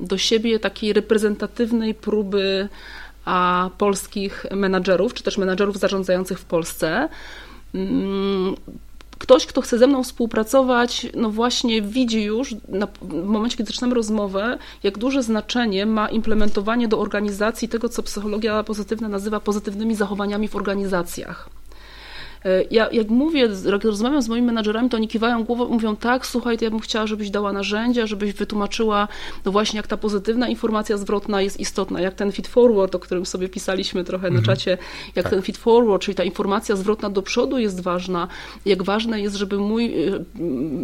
Speaker 1: do siebie takiej reprezentatywnej próby a polskich menadżerów, czy też menadżerów zarządzających w Polsce. Mm, ktoś, kto chce ze mną współpracować, no właśnie widzi już na, w momencie, kiedy zaczynamy rozmowę, jak duże znaczenie ma implementowanie do organizacji tego, co psychologia pozytywna nazywa pozytywnymi zachowaniami w organizacjach. E, ja, jak mówię, jak rozmawiam z moimi menadżerami, to oni kiwają głową, mówią tak, słuchaj, to ja bym chciała, żebyś dała narzędzia, żebyś wytłumaczyła, no właśnie, jak ta pozytywna informacja zwrotna jest istotna, jak ten feed forward, o którym sobie pisaliśmy trochę mhm. na czacie, jak tak. ten feed forward, czyli ta informacja zwrotna do przodu jest ważna, jak ważne jest, żeby mój e,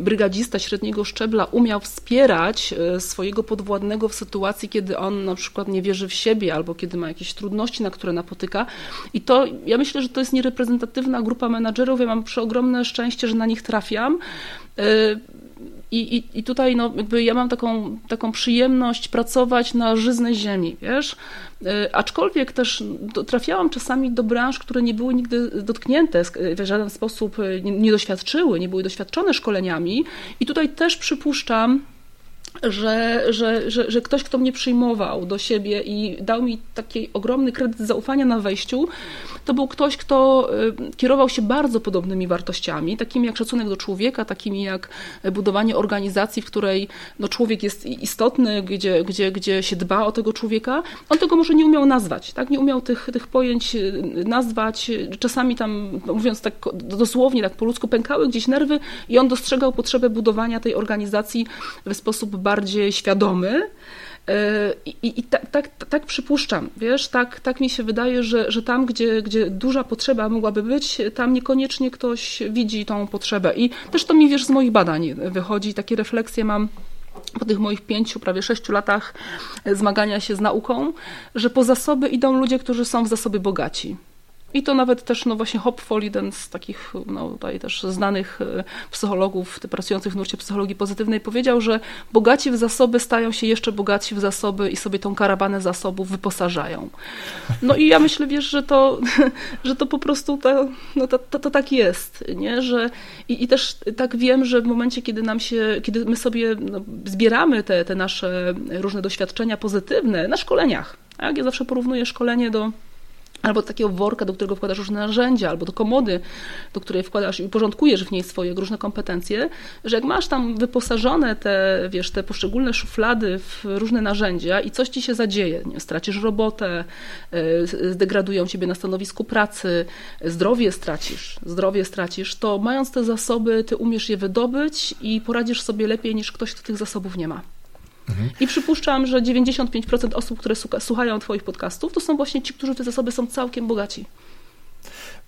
Speaker 1: brygadzista średniego szczebla umiał wspierać e, swojego podwładnego w sytuacji, kiedy on na przykład nie wierzy w siebie albo kiedy ma jakieś trudności, na które napotyka. I to, ja myślę, że to jest niereprezentatywna grupa grupa menadżerów, ja mam przeogromne szczęście, że na nich trafiam. Y, I, i, I tutaj no, jakby ja mam taką, taką przyjemność pracować na żyznej ziemi, wiesz? Y, aczkolwiek też trafiałam czasami do branż, które nie były nigdy dotknięte w żaden sposób, y, nie, nie doświadczyły, nie były doświadczone szkoleniami. I tutaj też przypuszczam, że, że, że, że ktoś, kto mnie przyjmował do siebie i dał mi taki ogromny kredyt zaufania na wejściu, to był ktoś, kto y, kierował się bardzo podobnymi wartościami, takimi jak szacunek do człowieka, takimi jak budowanie organizacji, w której no, człowiek jest istotny, gdzie, gdzie, gdzie się dba o tego człowieka. On tego może nie umiał nazwać, tak? nie umiał tych, tych pojęć y, nazwać. Czasami tam, mówiąc tak dosłownie, tak po ludzku, pękały gdzieś nerwy i on dostrzegał potrzebę budowania tej organizacji w sposób bardziej świadomy. E, I, i tak, tak, tak przypuszczam, wiesz, tak, tak mi się wydaje, że, że tam, gdzie, gdzie duża potrzeba mogłaby być, tam niekoniecznie ktoś widzi tą potrzebę. I też to mi, wiesz, z moich badań wychodzi, takie refleksje mam po tych moich pięciu, prawie sześciu latach zmagania się z nauką, że po zasoby idą ludzie, którzy są w zasoby bogaci. I to nawet też, no właśnie Hopfol, jeden z takich, no tutaj też znanych e, psychologów pracujących w nurcie psychologii pozytywnej powiedział, że bogaci w zasoby stają się jeszcze bogaci w zasoby i sobie tą karawanę zasobów wyposażają. No i ja myślę, wiesz, że to, że to po prostu to, no to, to, to tak jest, nie? Że, i, I też tak wiem, że w momencie, kiedy nam się, kiedy my sobie no, zbieramy te, te nasze różne doświadczenia pozytywne na szkoleniach, tak? Ja zawsze porównuję szkolenie do albo do takiego worka, do którego wkładasz różne narzędzia, albo do komody, do której wkładasz i porządkujesz w niej swoje różne kompetencje, że jak masz tam wyposażone te, wiesz, te poszczególne szuflady w różne narzędzia i coś ci się zadzieje, nie? stracisz robotę, e, zdegradują ciebie na stanowisku pracy, zdrowie stracisz, zdrowie stracisz, to mając te zasoby, ty umiesz je wydobyć i poradzisz sobie lepiej niż ktoś, kto tych zasobów nie ma. I przypuszczam, że 95% osób, które słuchają Twoich podcastów, to są właśnie ci, którzy te zasoby są całkiem bogaci.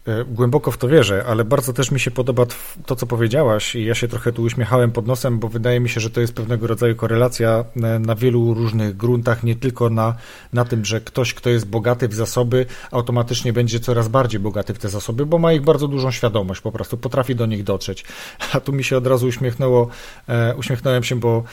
Speaker 3: E, głęboko w to wierzę, ale bardzo też mi się podoba to, co powiedziałaś i ja się trochę tu uśmiechałem pod nosem, bo wydaje mi się, że to jest pewnego rodzaju korelacja e, na wielu różnych gruntach, nie tylko na, na tym, że ktoś, kto jest bogaty w zasoby, automatycznie będzie coraz bardziej bogaty w te zasoby, bo ma ich bardzo dużą świadomość, po prostu potrafi do nich dotrzeć. A tu mi się od razu uśmiechnęło, e, uśmiechnąłem się, bo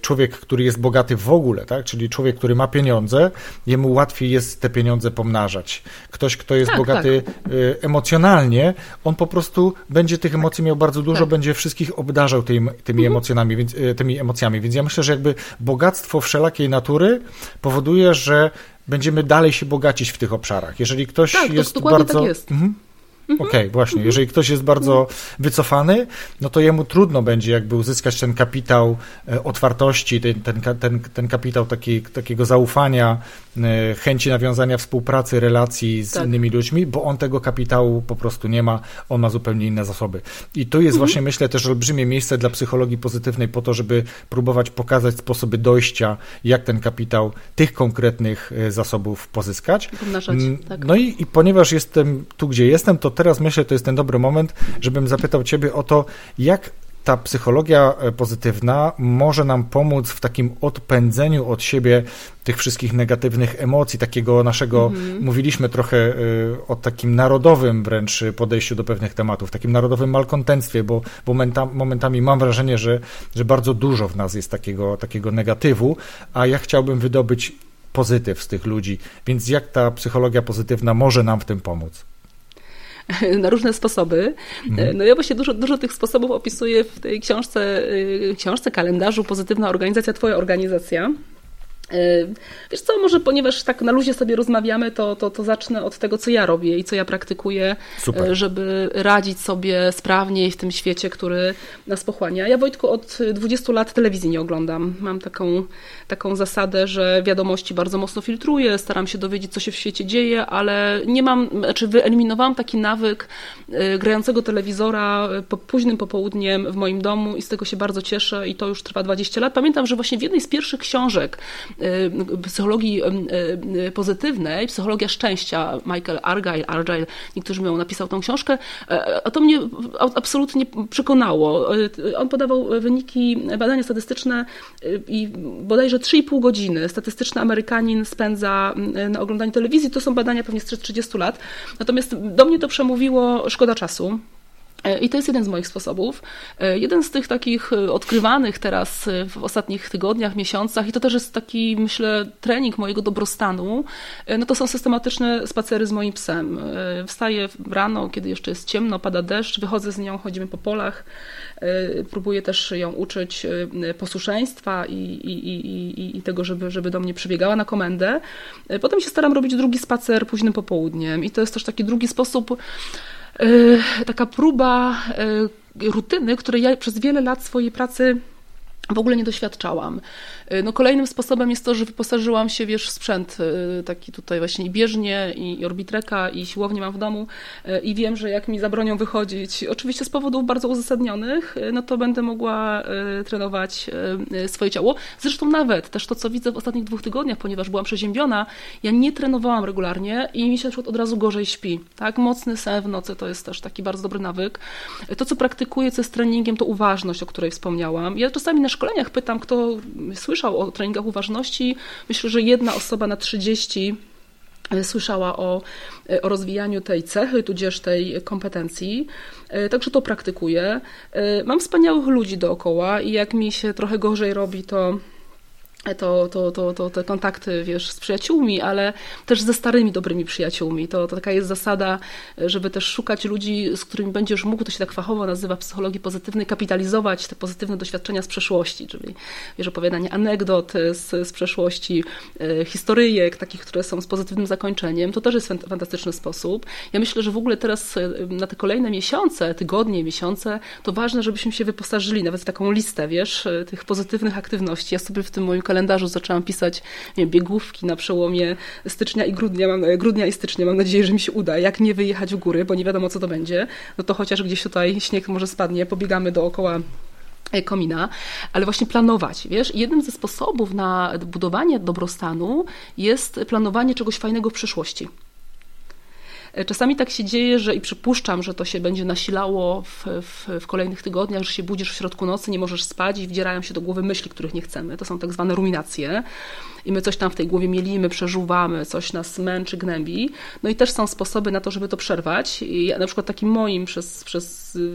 Speaker 3: człowiek, który jest bogaty w ogóle, tak, czyli człowiek, który ma pieniądze, jemu łatwiej jest te pieniądze pomnażać. Ktoś, kto jest tak, bogaty tak. emocjonalnie, emocjonalnie, on po prostu będzie tych emocji miał bardzo dużo, tak. będzie wszystkich obdarzał tymi, tymi mhm. emocjami, więc, e, tymi emocjami. Więc ja myślę, że jakby bogactwo wszelakiej natury powoduje, że będziemy dalej się bogacić w tych obszarach. Jeżeli ktoś tak, jest
Speaker 1: to,
Speaker 3: bardzo.
Speaker 1: Tak jest. Mhm.
Speaker 3: Mhm. Okej, okay, właśnie. Mhm. Jeżeli ktoś jest bardzo wycofany, no to jemu trudno będzie jakby uzyskać ten kapitał e, otwartości, ten, ten, ten, ten kapitał taki, takiego zaufania, chęci nawiązania współpracy, relacji z tak. innymi ludźmi, bo on tego kapitału po prostu nie ma, on ma zupełnie inne zasoby. I tu jest mhm. właśnie, myślę, też olbrzymie miejsce dla psychologii pozytywnej po to, żeby próbować pokazać sposoby dojścia, jak ten kapitał tych konkretnych e, zasobów pozyskać.
Speaker 1: Pomnażać, tak.
Speaker 3: No i, i ponieważ jestem tu, gdzie jestem, to teraz myślę, to jest ten dobry moment, żebym zapytał Ciebie o to, jak ta psychologia e, pozytywna może nam pomóc w takim odpędzeniu od siebie tych wszystkich negatywnych emocji, takiego naszego, mhm. mówiliśmy trochę e, o takim narodowym wręcz podejściu do pewnych tematów, takim narodowym malkontenctwie, bo momentami, momentami mam wrażenie, że, że bardzo dużo w nas jest takiego, takiego negatywu, a ja chciałbym wydobyć pozytyw z tych ludzi, więc jak ta psychologia pozytywna może nam w tym pomóc?
Speaker 1: na różne sposoby. Mhm. No ja właśnie dużo, dużo tych sposobów opisuję w tej książce, y, książce kalendarzu Pozytywna Organizacja, Twoja Organizacja. E, wiesz co, może ponieważ tak na luzie sobie rozmawiamy, to, to, to zacznę od tego, co ja robię i co ja praktykuję, Super. E, żeby radzić sobie sprawniej w tym świecie, który nas pochłania. Ja Wojtku od 20 lat telewizji nie oglądam. Mam taką, taką zasadę, że wiadomości bardzo mocno filtruję, staram się dowiedzieć, co się w świecie dzieje, ale nie mam, znaczy wyeliminowałam taki nawyk e, grającego telewizora po, późnym popołudniem w moim domu i z tego się bardzo cieszę i to już trwa 20 lat. Pamiętam, że właśnie w jednej z pierwszych książek psychologii y, y, pozytywnej, psychologia szczęścia, Michael Argyle, Argyle, niektórzy miał napisał tą książkę, e, a to mnie absolutnie przekonało. On podawał wyniki, badania statystyczne i bodajże 3,5 godziny statystyczny Amerykanin spędza na oglądaniu telewizji. To są badania pewnie z 30 lat. Natomiast do mnie to przemówiło szkoda czasu E, I to jest jeden z moich sposobów. E, jeden z tych takich e, odkrywanych teraz w ostatnich tygodniach, miesiącach, i to też jest taki, myślę, trening mojego dobrostanu, no to są systematyczne spacery z moim psem. Wstaję rano, kiedy jeszcze jest ciemno, pada deszcz, wychodzę z nią, chodzimy po polach, próbuję też ją uczyć posłuszeństwa i, i, i, i tego, żeby, żeby do mnie przybiegała na komendę. Potem się staram robić drugi spacer późnym popołudniem i to jest też taki drugi sposób, E, taka próba e, rutyny, której ja przez wiele lat swojej pracy w ogóle nie doświadczałam. Y, no kolejnym sposobem jest to, że wyposażyłam się wiesz, w sprzęt y, taki tutaj właśnie i bieżnie, i, orbitreka, i siłownię mam w domu y, i wiem, że jak mi zabronią wychodzić, oczywiście z powodów bardzo uzasadnionych, no to będę mogła trenować swoje ciało. Zresztą nawet też to, co widzę w ostatnich dwóch tygodniach, ponieważ byłam przeziębiona, ja nie trenowałam regularnie i mi się na przykład od razu gorzej śpi. Tak? Mocny sen w nocy to jest też taki bardzo dobry nawyk. To, co praktykuję, co jest treningiem, to uważność, o której wspomniałam. Ja czasami na szkoleniach pytam, kto słyszał o treningach uważności. Myślę, że jedna osoba na 30 e, słyszała o, e, o rozwijaniu tej cechy, tudzież tej kompetencji. E, także to praktykuję. Mam wspaniałych ludzi dookoła i jak mi się trochę gorzej robi, to to, to, to, to te kontakty, wiesz, z przyjaciółmi, ale też ze starymi, dobrymi przyjaciółmi. To, to taka jest zasada, żeby też szukać ludzi, z którymi będziesz mógł, to się tak fachowo nazywa psychologii pozytywnej, kapitalizować te pozytywne doświadczenia z przeszłości, czyli wiesz, opowiadanie anegdot z, z przeszłości, e, historyjek, takich, które są z pozytywnym zakończeniem. To też jest fantastyczny sposób. Ja myślę, że w ogóle teraz e, na te kolejne miesiące, tygodnie, miesiące, to ważne, żebyśmy się wyposażyli nawet w taką listę, wiesz, e, tych pozytywnych aktywności. Ja sobie w tym moim kalendarzu zaczęłam pisać wiem, biegówki na przełomie stycznia i grudnia, mam, grudnia i stycznia. Mam nadzieję, że mi się uda. Jak nie wyjechać w góry, bo nie wiadomo, co to będzie, no to chociaż gdzieś tutaj śnieg może spadnie, pobiegamy dookoła e, komina, ale właśnie planować, wiesz, jednym ze sposobów na budowanie dobrostanu jest planowanie czegoś fajnego w przyszłości. E, czasami tak się dzieje, że i przypuszczam, że to się będzie nasilało w, w, w, kolejnych tygodniach, że się budzisz w środku nocy, nie możesz spać i wdzierają się do głowy myśli, których nie chcemy. To są tak zwane ruminacje i my coś tam w tej głowie mielimy, przeżuwamy, coś nas męczy, gnębi. No i też są sposoby na to, żeby to przerwać. I ja, na przykład takim moim przez, przez y,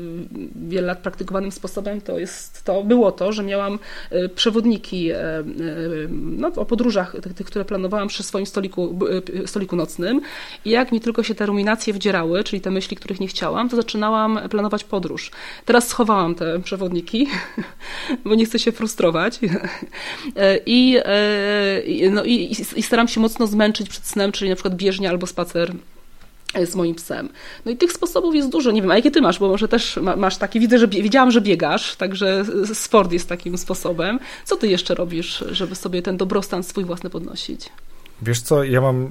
Speaker 1: wiele lat praktykowanym sposobem to jest to, było to, że miałam y, przewodniki y, no, o podróżach, tych, które planowałam przy swoim stoliku, stoliku nocnym i jak mi tylko się te ruminacje wdzierały, czyli te myśli, których nie chciałam, to zaczynałam planować podróż. Teraz schowałam te przewodniki, bo nie chcę się frustrować i no i, i staram się mocno zmęczyć przed snem, czyli na przykład bieżnia albo spacer z moim psem. No i tych sposobów jest dużo. Nie wiem, a jakie ty masz, bo może też masz takie, widzę, że wiedziałam, że biegasz, także sport jest takim sposobem. Co ty jeszcze robisz, żeby sobie ten dobrostan swój własny podnosić?
Speaker 3: Wiesz co, ja mam, e,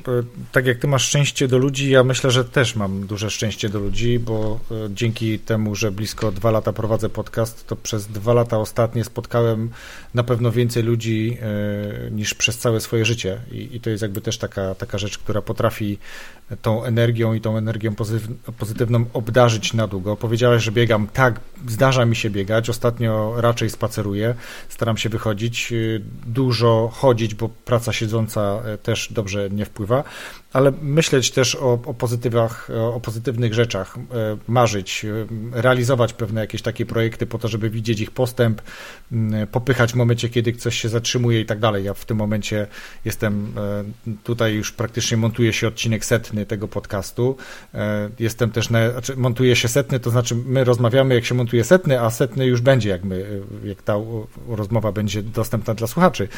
Speaker 3: tak jak ty masz szczęście do ludzi, ja myślę, że też mam duże szczęście do ludzi, bo e, dzięki temu, że blisko dwa lata prowadzę podcast, to przez dwa lata ostatnie spotkałem na pewno więcej ludzi e, niż przez całe swoje życie. I, i to jest jakby też taka, taka rzecz, która potrafi tą energią i tą energią pozytywną obdarzyć na długo. Powiedziałeś, że biegam. Tak, zdarza mi się biegać. Ostatnio raczej spaceruję. Staram się wychodzić, dużo chodzić, bo praca siedząca też też dobrze nie wpływa, ale myśleć też o, o pozytywach, o pozytywnych rzeczach, e, marzyć, e, realizować pewne jakieś takie projekty po to, żeby widzieć ich postęp, popychać w momencie, kiedy coś się zatrzymuje i tak dalej. Ja w tym momencie jestem, e, tutaj już praktycznie montuje się odcinek setny tego podcastu. Jestem też, na, znaczy montuje się setny, to znaczy my rozmawiamy, jak się montuje setny, a setny już będzie, jak, my, jak ta rozmowa będzie dostępna dla słuchaczy.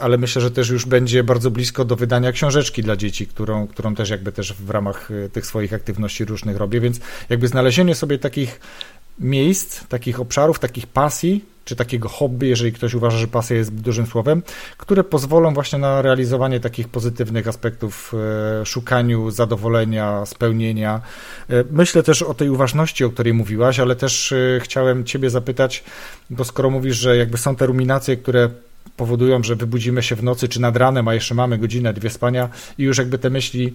Speaker 3: Ale myślę, że też już będzie bardzo blisko do wydania książeczki dla dzieci, którą, którą też jakby też w ramach y, tych swoich aktywności różnych robię, więc jakby znalezienie sobie takich miejsc, takich obszarów, takich pasji, czy takiego hobby, jeżeli ktoś uważa, że pasja jest dużym słowem, które pozwolą właśnie na realizowanie takich pozytywnych aspektów, y, szukaniu zadowolenia, spełnienia. Y, myślę też o tej uważności, o której mówiłaś, ale też chciałem Ciebie zapytać, bo skoro mówisz, że jakby są te ruminacje, które powodują, że wybudzimy się w nocy czy nad ranem, a jeszcze mamy godzinę, dwie spania i już jakby te myśli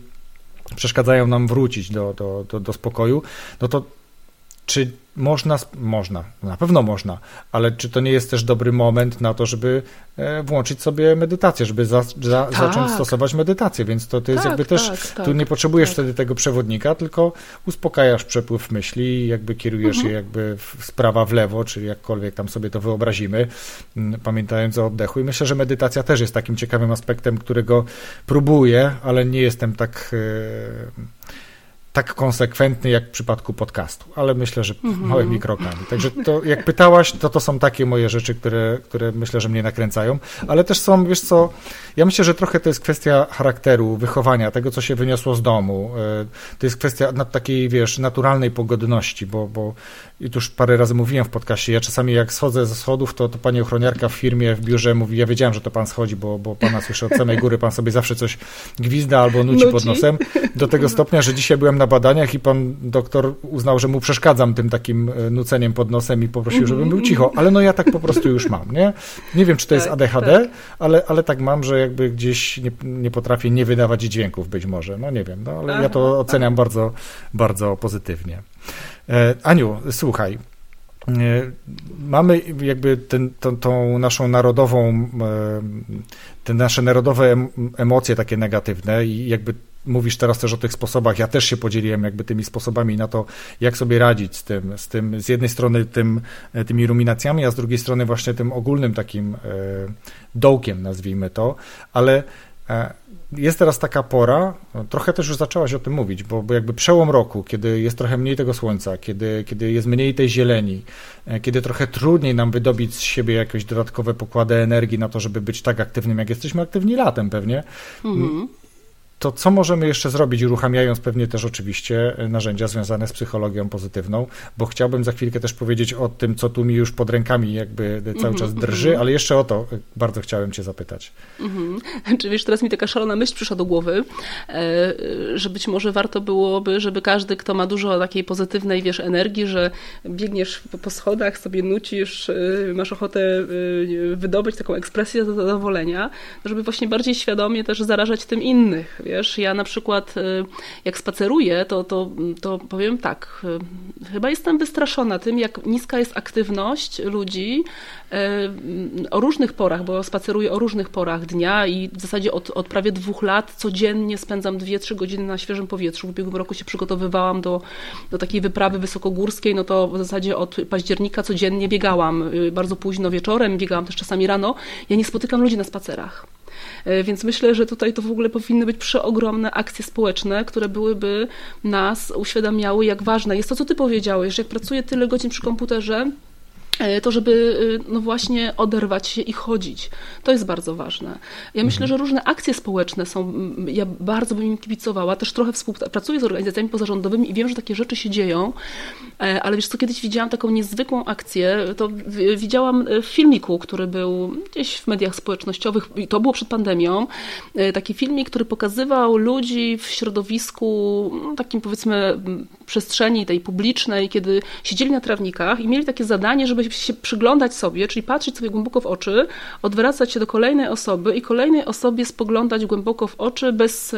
Speaker 3: przeszkadzają nam wrócić do, do, do, do spokoju, no to czy można, można, na pewno można, ale czy to nie jest też dobry moment na to, żeby e, włączyć sobie medytację, żeby za, za, tak. zacząć stosować medytację, więc to, to jest tak, jakby też, tak, tak tu nie potrzebujesz tak. wtedy tego przewodnika, tylko uspokajasz przepływ myśli, jakby kierujesz mhm. je jakby w sprawa w lewo, czy jakkolwiek tam sobie to wyobrazimy, pamiętając o oddechu i myślę, że medytacja też jest takim ciekawym aspektem, którego próbuję, ale nie jestem tak... Yy, tak konsekwentny jak w przypadku podcastu, ale myślę, że -hmm. małymi krokami. Także to, jak pytałaś, to to są takie moje rzeczy, które, które myślę, że mnie nakręcają, ale też są, wiesz co, ja myślę, że trochę to jest kwestia charakteru, wychowania, tego, co się wyniosło z domu. E, to jest kwestia takiej, wiesz, naturalnej pogodności, bo, bo i tu już parę razy mówiłem w podcaście, ja czasami jak schodzę ze schodów, to, to pani ochroniarka w firmie, w biurze mówi, ja wiedziałem, że to pan schodzi, bo, bo pana słyszę od samej góry, pan sobie zawsze coś gwizda albo nuci, nuci. pod nosem, do tego stopnia, że dzisiaj byłem na badaniach i pan doktor uznał, że mu przeszkadzam tym takim e, nuceniem pod nosem i poprosił, żebym był cicho, ale no ja tak po prostu już mam, nie? Nie wiem, czy to jest tak, ADHD, tak. Ale, ale tak mam, że jakby gdzieś nie, nie potrafię nie wydawać dźwięków być może, no nie wiem, no ale ja to oceniam bardzo, bardzo pozytywnie. E, Aniu, słuchaj, e, mamy jakby ten, tą, tą, naszą narodową, te nasze narodowe emocje takie negatywne i jakby mówisz teraz też o tych sposobach, ja też się podzieliłem jakby tymi sposobami na to, jak sobie radzić z tym, z tym z jednej strony tym, tymi ruminacjami, a z drugiej strony właśnie tym ogólnym takim dołkiem, nazwijmy to, ale jest teraz taka pora, trochę też już zaczęłaś o tym mówić, bo, bo, jakby przełom roku, kiedy jest trochę mniej tego słońca, kiedy, kiedy jest mniej tej zieleni, e, kiedy trochę trudniej nam wydobić z siebie jakieś dodatkowe pokłady energii na to, żeby być tak aktywnym, jak jesteśmy aktywni latem pewnie, mhm to co możemy jeszcze zrobić, uruchamiając pewnie też oczywiście narzędzia związane z psychologią pozytywną, bo chciałbym za chwilkę też powiedzieć o tym, co tu mi już pod rękami jakby cały mm -hmm, czas drży, mm -hmm. ale jeszcze o to bardzo chciałem cię zapytać.
Speaker 1: -hmm. Czy wiesz, teraz mi taka szalona myśl przyszła do głowy, e, że być może warto byłoby, żeby każdy, kto ma dużo takiej pozytywnej, wiesz, energii, że biegniesz po schodach, sobie nucisz, e, masz ochotę e, wydobyć taką ekspresję zadowolenia, żeby właśnie bardziej świadomie też zarażać tym innych, wiesz, ja na przykład y, jak spaceruję, to, to, to powiem tak, y, chyba jestem wystraszona tym, jak niska jest aktywność ludzi y, o różnych porach, bo spaceruję o różnych porach dnia i w zasadzie od, od prawie dwóch lat codziennie spędzam 2-3 godziny na świeżym powietrzu. W ubiegłym roku się przygotowywałam do, do takiej wyprawy wysokogórskiej, no to w zasadzie od października codziennie biegałam, bardzo późno wieczorem, biegałam też czasami rano. Ja nie spotykam ludzi na spacerach. E, więc myślę, że tutaj to w ogóle powinny być przeogromne akcje społeczne, które byłyby nas uświadamiały, jak ważne. Jest to, co ty powiedziałeś, że jak pracuję tyle godzin przy komputerze, to żeby e, no właśnie oderwać się i chodzić. To jest bardzo ważne. Ja myślę, mhm. że różne akcje społeczne są, ja bardzo bym im kibicowała, też trochę współpracuję z organizacjami pozarządowymi i wiem, że takie rzeczy się dzieją, e, ale wiesz co, kiedyś widziałam taką niezwykłą akcję, to widziałam w filmiku, który był gdzieś w mediach społecznościowych, i to było przed pandemią, taki filmik, który pokazywał ludzi w środowisku no, takim powiedzmy przestrzeni tej publicznej, kiedy siedzieli na trawnikach i mieli takie zadanie, żeby się przyglądać sobie, czyli patrzeć sobie głęboko w oczy, odwracać się do kolejnej osoby i kolejnej osobie spoglądać głęboko w oczy bez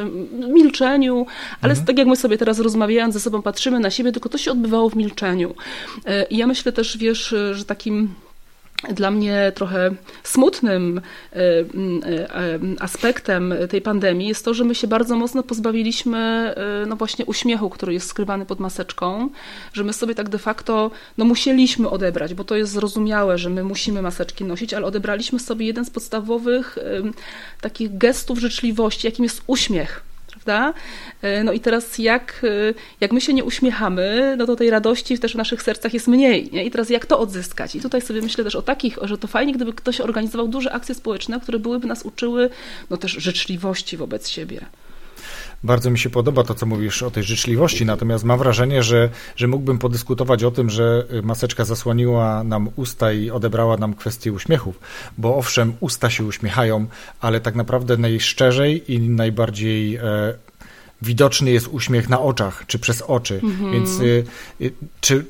Speaker 1: milczeniu, ale mhm. tak jak my sobie teraz rozmawiając ze sobą patrzymy na siebie, tylko to się odbywało w milczeniu. E, I ja myślę też, wiesz, że takim dla mnie trochę smutnym e, e, aspektem tej pandemii jest to, że my się bardzo mocno pozbawiliśmy no właśnie uśmiechu, który jest skrywany pod maseczką, że my sobie tak de facto no musieliśmy odebrać, bo to jest zrozumiałe, że my musimy maseczki nosić, ale odebraliśmy sobie jeden z podstawowych takich gestów życzliwości, jakim jest uśmiech prawda? E, no i teraz jak, e, jak my się nie uśmiechamy, no to tej radości też w naszych sercach jest mniej. Nie? I teraz jak to odzyskać? I tutaj sobie myślę też o takich, że to fajnie, gdyby ktoś organizował duże akcje społeczne, które byłyby nas uczyły no też życzliwości wobec siebie.
Speaker 3: Bardzo mi się podoba to, co mówisz o tej życzliwości, natomiast mam wrażenie, że, że mógłbym podyskutować o tym, że maseczka zasłoniła nam usta i odebrała nam kwestię uśmiechów, bo owszem, usta się uśmiechają, ale tak naprawdę najszczerzej i najbardziej e, widoczny jest uśmiech na oczach, czy przez oczy. Mhm. Więc y, y, czy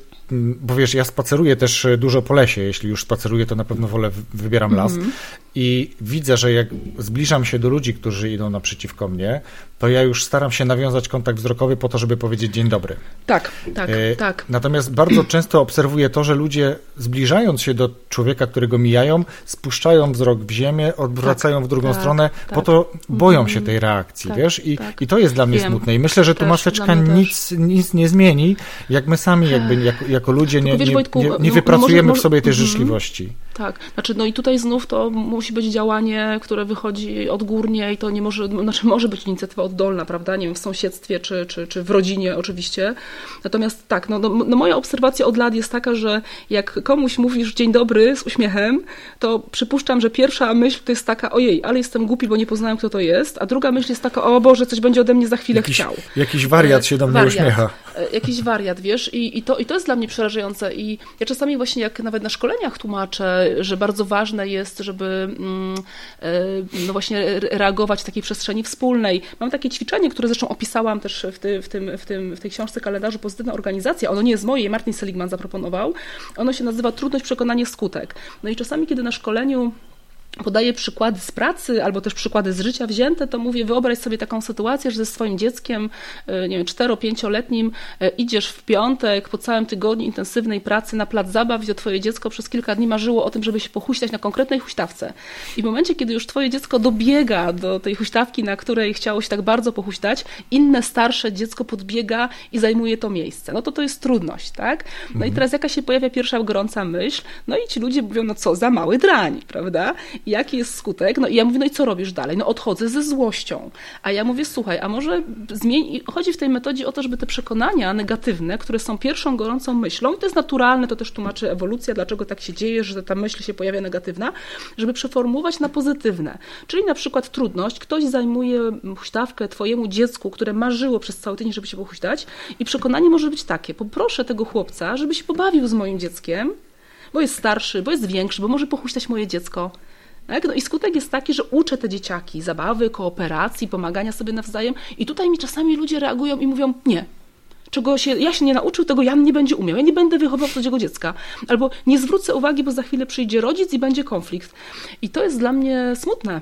Speaker 3: bo wiesz, ja spaceruję też dużo po lesie. Jeśli już spaceruję, to na pewno wolę, wybieram las. Mm -hmm. I widzę, że jak zbliżam się do ludzi, którzy idą naprzeciwko mnie, to ja już staram się nawiązać kontakt wzrokowy po to, żeby powiedzieć dzień dobry.
Speaker 1: Tak, tak,
Speaker 3: E,
Speaker 1: tak.
Speaker 3: Natomiast bardzo często obserwuję to, że ludzie zbliżając się do człowieka, którego mijają, spuszczają wzrok w ziemię, odwracają w drugą
Speaker 1: tak,
Speaker 3: stronę,
Speaker 1: tak.
Speaker 3: po to boją się
Speaker 1: Mhm.
Speaker 3: tej reakcji,
Speaker 1: Tak,
Speaker 3: wiesz? I,
Speaker 1: tak.
Speaker 3: I to jest dla mnie
Speaker 1: Wiem.
Speaker 3: smutne. I myślę, że tu maseczka nic, nic nie zmieni, jak my sami jakby jako, jako ludzie nie,
Speaker 1: wiesz,
Speaker 3: nie,
Speaker 1: Wojtku,
Speaker 3: nie,
Speaker 1: no,
Speaker 3: nie
Speaker 1: no
Speaker 3: wypracujemy
Speaker 1: może-
Speaker 3: w sobie tej
Speaker 1: mhm.
Speaker 3: życzliwości.
Speaker 1: Tak, znaczy no i tutaj znów to musi być działanie, które wychodzi odgórnie i to nie może, znaczy może być inicjatywa oddolna, prawda, nie wiem, w sąsiedztwie czy, czy, czy w rodzinie oczywiście. Natomiast tak, no, no, no moja obserwacja od lat jest taka, że jak komuś mówisz dzień dobry z uśmiechem, to przypuszczam, że pierwsza myśl to jest taka, ojej, ale jestem głupi, bo nie poznałem kto to jest, a druga myśl jest taka, o Boże, coś będzie ode mnie za chwilę
Speaker 3: Jakiś,
Speaker 1: chciał.
Speaker 3: jakiś wariat się do mnie
Speaker 1: Wariat.
Speaker 3: uśmiecha.
Speaker 1: E, Jakiś wariat, wiesz, I, i, to, i to jest dla mnie przerażające. I ja czasami właśnie jak nawet na szkoleniach tłumaczę, że bardzo ważne jest, żeby mm, e, no właśnie re- reagować w takiej przestrzeni wspólnej. Mam takie ćwiczenie, które zresztą opisałam też w, ty, w, tym, w, tym, w tej książce kalendarzu Pozytywna Organizacja. Ono nie jest moje, Martin Seligman zaproponował. Ono się nazywa Trudność, przekonanie, skutek. No i czasami, kiedy na szkoleniu podaję przykłady z pracy albo też przykłady z życia wzięte, to mówię, wyobraź sobie taką sytuację, że ze swoim dzieckiem, e, nie wiem, 4-5-letnim e, idziesz w piątek po całym tygodniu intensywnej pracy na plac zabaw to twoje dziecko przez kilka dni marzyło o tym, żeby się pochuśtać na konkretnej huśtawce. I w momencie, kiedy już twoje dziecko dobiega do tej huśtawki, na której chciało się tak bardzo pochuśtać, inne starsze dziecko podbiega i zajmuje to miejsce. No to to jest trudność, tak? No i teraz jaka się pojawia pierwsza gorąca myśl? No i ci ludzie mówią, no co, za mały drań, prawda? Jaki jest skutek? No i ja mówię, no i co robisz dalej? No odchodzę ze złością. A ja mówię, słuchaj, a może zmień... i Chodzi w tej metodzie o to, żeby te przekonania negatywne, które są pierwszą gorącą myślą, i to jest naturalne, to też tłumaczy ewolucja, dlaczego tak się dzieje, że ta myśl się pojawia negatywna, żeby przeformułować na pozytywne. Czyli na przykład trudność, ktoś zajmuje huśtawkę twojemu dziecku, które marzyło przez cały tydzień, żeby się pochuśtać i przekonanie może być takie, poproszę tego chłopca, żeby się pobawił z moim dzieckiem, bo jest starszy, bo jest większy, bo może pochuśtać moje dziecko. Tak? No i skutek jest taki, że uczę te dzieciaki zabawy, kooperacji, pomagania sobie nawzajem i tutaj mi czasami ludzie reagują i mówią nie. Czego się, ja się nie nauczył, tego Jan nie będzie umiał. Ja nie będę wychowywał tego dziecka. Albo nie zwrócę uwagi, bo za chwilę przyjdzie rodzic i będzie konflikt. I to jest dla mnie smutne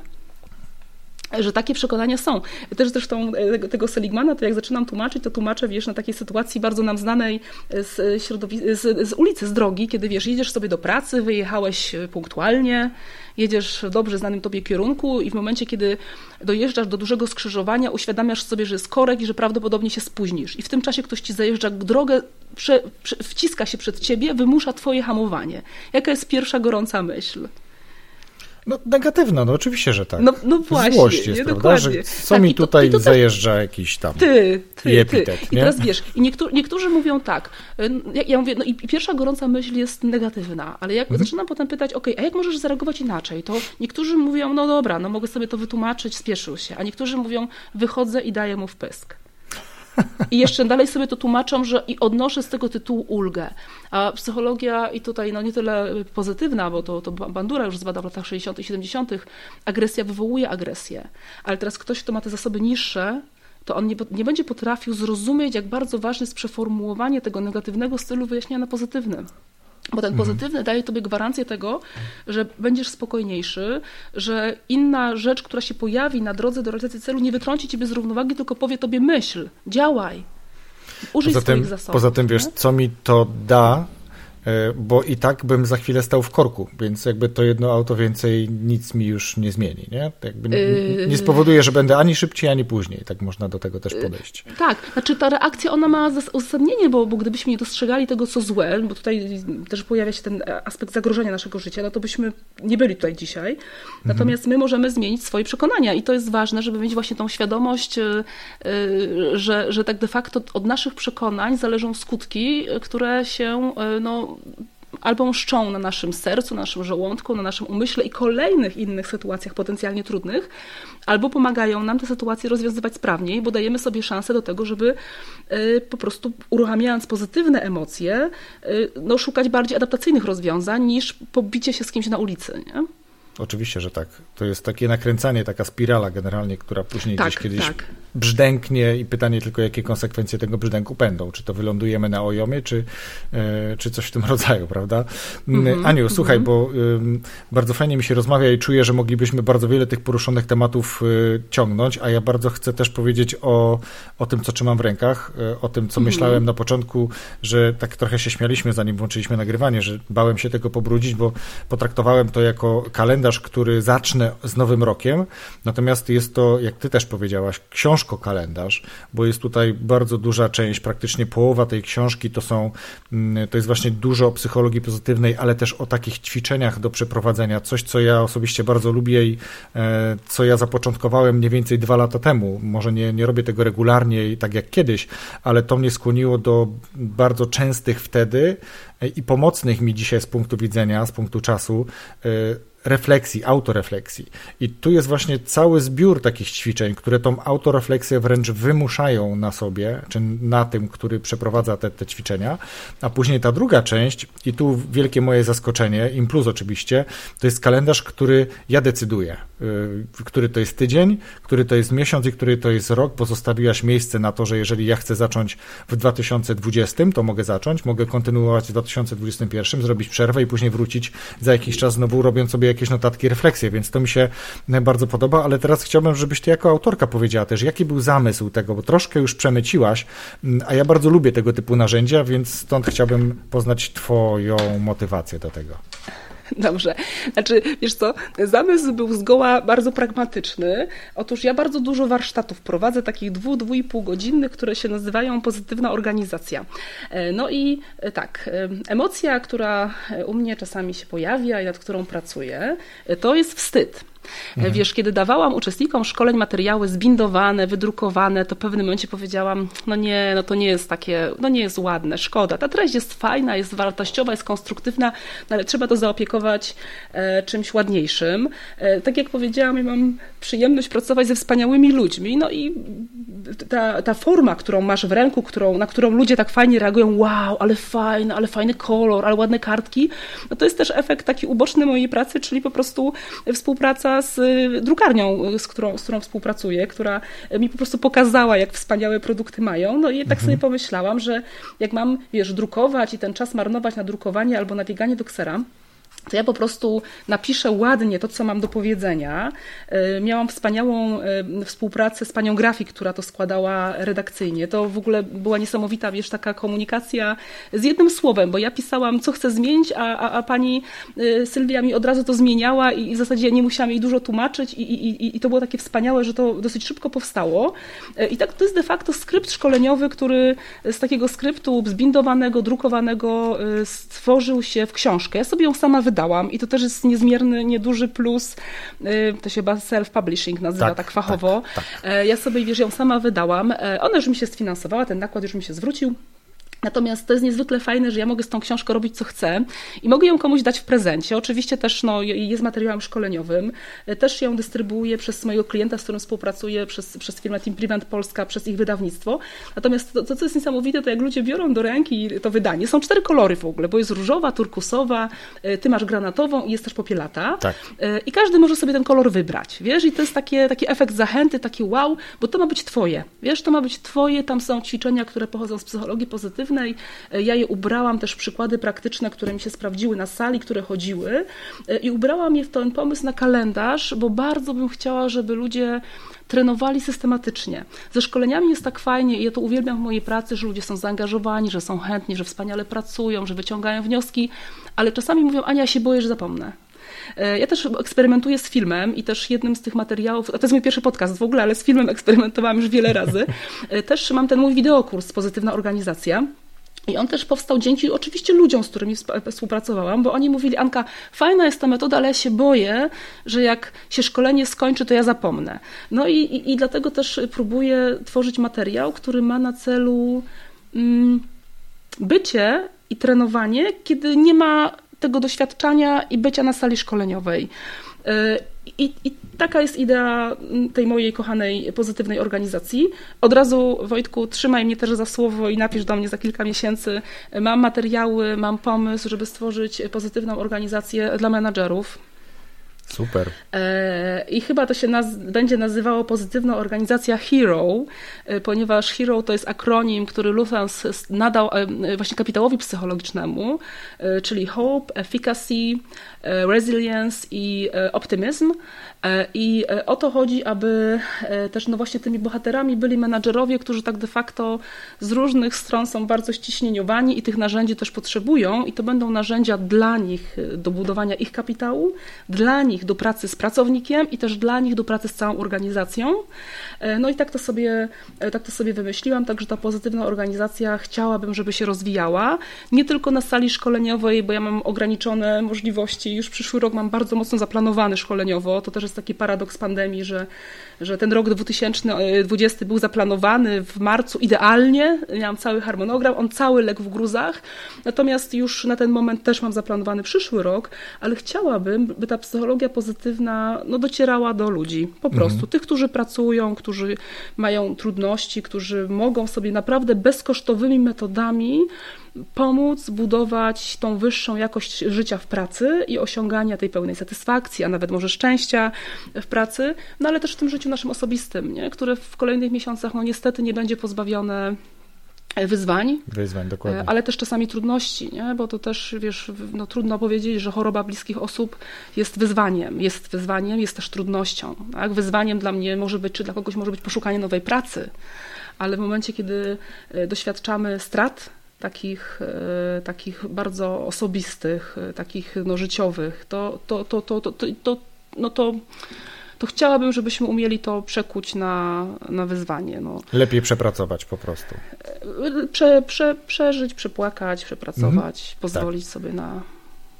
Speaker 1: że takie przekonania są. Też zresztą e, tego Seligmana, to jak zaczynam tłumaczyć, to tłumaczę, wiesz, na takiej sytuacji bardzo nam znanej z, środowi- z, z ulicy, z drogi, kiedy, wiesz, jedziesz sobie do pracy, wyjechałeś punktualnie, jedziesz w dobrze znanym tobie kierunku i w momencie, kiedy dojeżdżasz do dużego skrzyżowania, uświadamiasz sobie, że jest korek i że prawdopodobnie się spóźnisz. I w tym czasie ktoś ci zajeżdża drogę, prze, prze, wciska się przed ciebie, wymusza twoje hamowanie. Jaka jest pierwsza gorąca myśl?
Speaker 3: No negatywna, no oczywiście, że tak.
Speaker 1: No, no właśnie,
Speaker 3: Złość jest, prawda?
Speaker 1: dokładnie.
Speaker 3: Że co
Speaker 1: Tak,
Speaker 3: mi
Speaker 1: to-
Speaker 3: tutaj
Speaker 1: to też-
Speaker 3: zajeżdża jakiś tam...
Speaker 1: Ty, ty,
Speaker 3: I
Speaker 1: ty.
Speaker 3: epitet,
Speaker 1: I
Speaker 3: nie?
Speaker 1: teraz wiesz, i niektórzy, niektórzy mówią tak, ja, ja mówię, no i pierwsza gorąca myśl jest negatywna, ale jak
Speaker 3: Mhm.
Speaker 1: zaczynam potem pytać, okej, a jak możesz zareagować inaczej, to niektórzy mówią, no dobra, no mogę sobie to wytłumaczyć, spieszył się, a niektórzy mówią, wychodzę i daję mu w pysk. I jeszcze dalej sobie to tłumaczą, że i odnoszę z tego tytułu ulgę. A psychologia i tutaj no nie tyle pozytywna, bo to, to Bandura już zbadał w latach 60. i 70. Agresja wywołuje agresję. Ale teraz ktoś, kto ma te zasoby niższe, to on nie, nie będzie potrafił zrozumieć, jak bardzo ważne jest przeformułowanie tego negatywnego stylu wyjaśnienia na pozytywny. Bo ten pozytywny daje tobie gwarancję tego, że będziesz spokojniejszy, że inna rzecz, która się pojawi na drodze do realizacji celu, nie wytrąci ciebie z równowagi, tylko powie tobie myśl, działaj. Użyj
Speaker 3: Poza
Speaker 1: swoich
Speaker 3: tym,
Speaker 1: zasobów.
Speaker 3: poza tym, wiesz,
Speaker 1: nie?
Speaker 3: co mi to da, bo i tak bym za chwilę stał w korku, więc jakby to jedno auto więcej nic mi już nie zmieni, nie? Jakby nie,
Speaker 1: Yy.
Speaker 3: nie spowoduje, że będę ani szybciej, ani później. Tak można do tego też podejść.
Speaker 1: Tak, znaczy ta reakcja ona ma zas- uzasadnienie, bo, bo gdybyśmy nie dostrzegali tego, co złe, bo tutaj też pojawia się ten aspekt zagrożenia naszego życia, no to byśmy nie byli tutaj dzisiaj. Natomiast my możemy zmienić swoje przekonania i to jest ważne, żeby mieć właśnie tą świadomość, y, że, że tak de facto od naszych przekonań zależą skutki, które się no, albo mszczą na naszym sercu, na naszym żołądku, na naszym umyśle i kolejnych innych sytuacjach potencjalnie trudnych, albo pomagają nam te sytuacje rozwiązywać sprawniej, bo dajemy sobie szansę do tego, żeby y, po prostu uruchamiając pozytywne emocje, y, no, szukać bardziej adaptacyjnych rozwiązań niż pobicie się z kimś na ulicy. Nie?
Speaker 3: Oczywiście, że tak. To jest takie nakręcanie, taka spirala generalnie, która później
Speaker 1: tak,
Speaker 3: gdzieś kiedyś
Speaker 1: tak.
Speaker 3: brzdęknie i pytanie tylko, jakie konsekwencje tego brzdęku będą. Czy to wylądujemy na ojomie, czy, e, czy coś w tym rodzaju, prawda? Mm, Aniu, słuchaj, bo bardzo fajnie mi się rozmawia i czuję, że moglibyśmy bardzo wiele tych poruszonych tematów y, ciągnąć, a ja bardzo chcę też powiedzieć o, o tym, co trzymam w rękach, y, o tym, co myślałem na początku, że tak trochę się śmialiśmy, zanim włączyliśmy nagrywanie, że bałem się tego pobrudzić, bo potraktowałem to jako kalendarz, który zacznę z nowym rokiem, natomiast jest to, jak ty też powiedziałaś, książko-kalendarz, bo jest tutaj bardzo duża część, praktycznie połowa tej książki to są, mm, to jest właśnie dużo o psychologii pozytywnej, ale też o takich ćwiczeniach do przeprowadzenia, coś, co ja osobiście bardzo lubię i e, co ja zapoczątkowałem mniej więcej dwa lata temu. Może nie, nie robię tego regularnie i tak jak kiedyś, ale to mnie skłoniło do bardzo częstych wtedy e, i pomocnych mi dzisiaj z punktu widzenia, z punktu czasu e, refleksji, autorefleksji. I tu jest właśnie cały zbiór takich ćwiczeń, które tą autorefleksję wręcz wymuszają na sobie, czy na tym, który przeprowadza te, te ćwiczenia. A później ta druga część, i tu wielkie moje zaskoczenie, im plus oczywiście, to jest kalendarz, który ja decyduję, yy, który to jest tydzień, który to jest miesiąc i który to jest rok. Pozostawiłaś miejsce na to, że jeżeli ja chcę zacząć w 2020, to mogę zacząć, mogę kontynuować w 2021, zrobić przerwę i później wrócić za jakiś czas znowu robiąc sobie jakieś notatki, refleksje, więc to mi się bardzo podoba, ale teraz chciałbym, żebyś ty jako autorka powiedziała też, jaki był zamysł tego, bo troszkę już przemyciłaś, a ja bardzo lubię tego typu narzędzia, więc stąd chciałbym poznać twoją motywację do tego.
Speaker 1: Dobrze. Znaczy, wiesz co, zamysł był zgoła bardzo pragmatyczny. Otóż ja bardzo dużo warsztatów prowadzę, takich dwu, dwu i pół godzinnych, które się nazywają pozytywna organizacja. E, no i e, tak, e, emocja, która u mnie czasami się pojawia i nad którą pracuję, to jest wstyd. Mhm. Wiesz, kiedy dawałam uczestnikom szkoleń materiały zbindowane, wydrukowane, to w pewnym momencie powiedziałam, no nie, no to nie jest takie, no nie jest ładne, szkoda. Ta treść jest fajna, jest wartościowa, jest konstruktywna, no ale trzeba to zaopiekować e, czymś ładniejszym. E, tak jak powiedziałam, ja mam przyjemność pracować ze wspaniałymi ludźmi, no i ta, ta forma, którą masz w ręku, którą, na którą ludzie tak fajnie reagują, wow, ale fajny, ale fajny kolor, ale ładne kartki, no to jest też efekt taki uboczny mojej pracy, czyli po prostu współpraca z y, drukarnią, z którą, z którą współpracuję, która mi po prostu pokazała, jak wspaniałe produkty mają. No i tak mhm. sobie pomyślałam, że jak mam, wiesz, drukować i ten czas marnować na drukowanie albo na bieganie do ksera, to ja po prostu napiszę ładnie to, co mam do powiedzenia. E, miałam wspaniałą e, współpracę z panią grafik, która to składała redakcyjnie. To w ogóle była niesamowita, wiesz, taka komunikacja z jednym słowem, bo ja pisałam, co chcę zmienić, a, a, a pani e, Sylwia mi od razu to zmieniała i w zasadzie nie musiałam jej dużo tłumaczyć i, i, i to było takie wspaniałe, że to dosyć szybko powstało. I tak to jest de facto skrypt szkoleniowy, który z takiego skryptu zbindowanego, drukowanego stworzył się w książkę. Ja sobie ją sama wydałam wydałam i to też jest niezmierny, nieduży plus, y, to się chyba self-publishing nazywa tak, tak fachowo. Tak, tak. E, ja sobie, wiesz, ją sama wydałam, e, ona już mi się sfinansowała, ten nakład już mi się zwrócił, Natomiast to jest niezwykle fajne, że ja mogę z tą książką robić co chcę i mogę ją komuś dać w prezencie. Oczywiście też no, jest materiałem szkoleniowym. Też ją dystrybuuję przez mojego klienta, z którym współpracuję, przez, przez firmę Team Prevent Polska, przez ich wydawnictwo. Natomiast to, to, co jest niesamowite, to jak ludzie biorą do ręki to wydanie, są cztery kolory w ogóle, bo jest różowa, turkusowa, e, ty masz granatową i jest też popielata. Tak. E, I każdy może sobie ten kolor wybrać, wiesz? I to jest takie, taki efekt zachęty, taki wow, bo to ma być twoje, wiesz? To ma być twoje, tam są ćwiczenia, które pochodzą z psychologii pozytywnej, E, ja je ubrałam też przykłady praktyczne, które mi się sprawdziły na sali, które chodziły e, i ubrałam je w ten pomysł na kalendarz, bo bardzo bym chciała, żeby ludzie trenowali systematycznie. Ze szkoleniami jest tak fajnie i ja to uwielbiam w mojej pracy, że ludzie są zaangażowani, że są chętni, że wspaniale pracują, że wyciągają wnioski, ale czasami mówią, Ania, ja się boję, że zapomnę. E, ja też eksperymentuję z filmem i też jednym z tych materiałów, to jest mój pierwszy podcast w ogóle, ale z filmem eksperymentowałam już wiele razy. Też mam ten mój wideokurs Pozytywna Organizacja. I on też powstał dzięki oczywiście ludziom, z którymi współpracowałam, bo oni mówili, Anka, fajna jest ta metoda, ale ja się boję, że jak się szkolenie skończy, to ja zapomnę. No i, i, i dlatego też próbuję tworzyć materiał, który ma na celu mm, bycie i trenowanie, kiedy nie ma tego doświadczenia i bycia na sali szkoleniowej. Y, I, I, taka jest idea tej mojej kochanej, pozytywnej organizacji. Od razu, Wojtku, trzymaj mnie też za słowo i napisz do mnie za kilka miesięcy. Mam materiały, mam pomysł, żeby stworzyć pozytywną organizację dla menadżerów
Speaker 3: Super.
Speaker 1: E, I chyba to się naz będzie nazywało pozytywna organizacja HERO, e, ponieważ HERO to jest akronim, który Luthans nadał e, właśnie kapitałowi psychologicznemu, czyli Hope, Efficacy, Resilience i Optimism. I o to chodzi, aby też no właśnie tymi bohaterami byli menadżerowie, którzy tak de facto z różnych stron są bardzo ściśnieniowani i tych narzędzi też potrzebują i to będą narzędzia dla nich do budowania ich kapitału, dla nich do pracy z pracownikiem i też dla nich do pracy z całą organizacją. E, no i tak to sobie, e, tak to sobie wymyśliłam, także ta pozytywna organizacja chciałabym, żeby się rozwijała. Nie tylko na sali szkoleniowej, bo ja mam ograniczone możliwości. Już przyszły rok mam bardzo mocno zaplanowany szkoleniowo. To też jest taki paradoks pandemii, że, że ten rok 2020 był zaplanowany w marcu idealnie. Miałam cały harmonogram, on cały legł w gruzach. Natomiast już na ten moment też mam zaplanowany przyszły rok, ale chciałabym, by ta psychologia pozytywna no, docierała do ludzi. Po mhm. prostu. Tych, którzy pracują, którzy mają trudności, którzy mogą sobie naprawdę bezkosztowymi metodami pomóc budować tą wyższą jakość życia w pracy i osiągania tej pełnej satysfakcji, a nawet może szczęścia w pracy, no ale też w tym życiu naszym osobistym, nie? które w kolejnych miesiącach no niestety nie będzie pozbawione wyzwań,
Speaker 3: wyzwań dokładnie.
Speaker 1: ale też czasami trudności, nie? bo to też, wiesz, no, trudno powiedzieć, że choroba bliskich osób jest wyzwaniem, jest wyzwaniem, jest też trudnością. Tak? Wyzwaniem dla mnie może być, czy dla kogoś może być poszukanie nowej pracy, ale w momencie, kiedy e, doświadczamy strat, takich, e, takich bardzo osobistych, e, takich no, życiowych, to, to, to, to, to, to, no to to chciałabym, żebyśmy umieli to przekuć na, na wyzwanie. No.
Speaker 3: Lepiej przepracować po prostu.
Speaker 1: Prze, prze, przeżyć, przepłakać, przepracować, mhm. pozwolić tak. sobie na.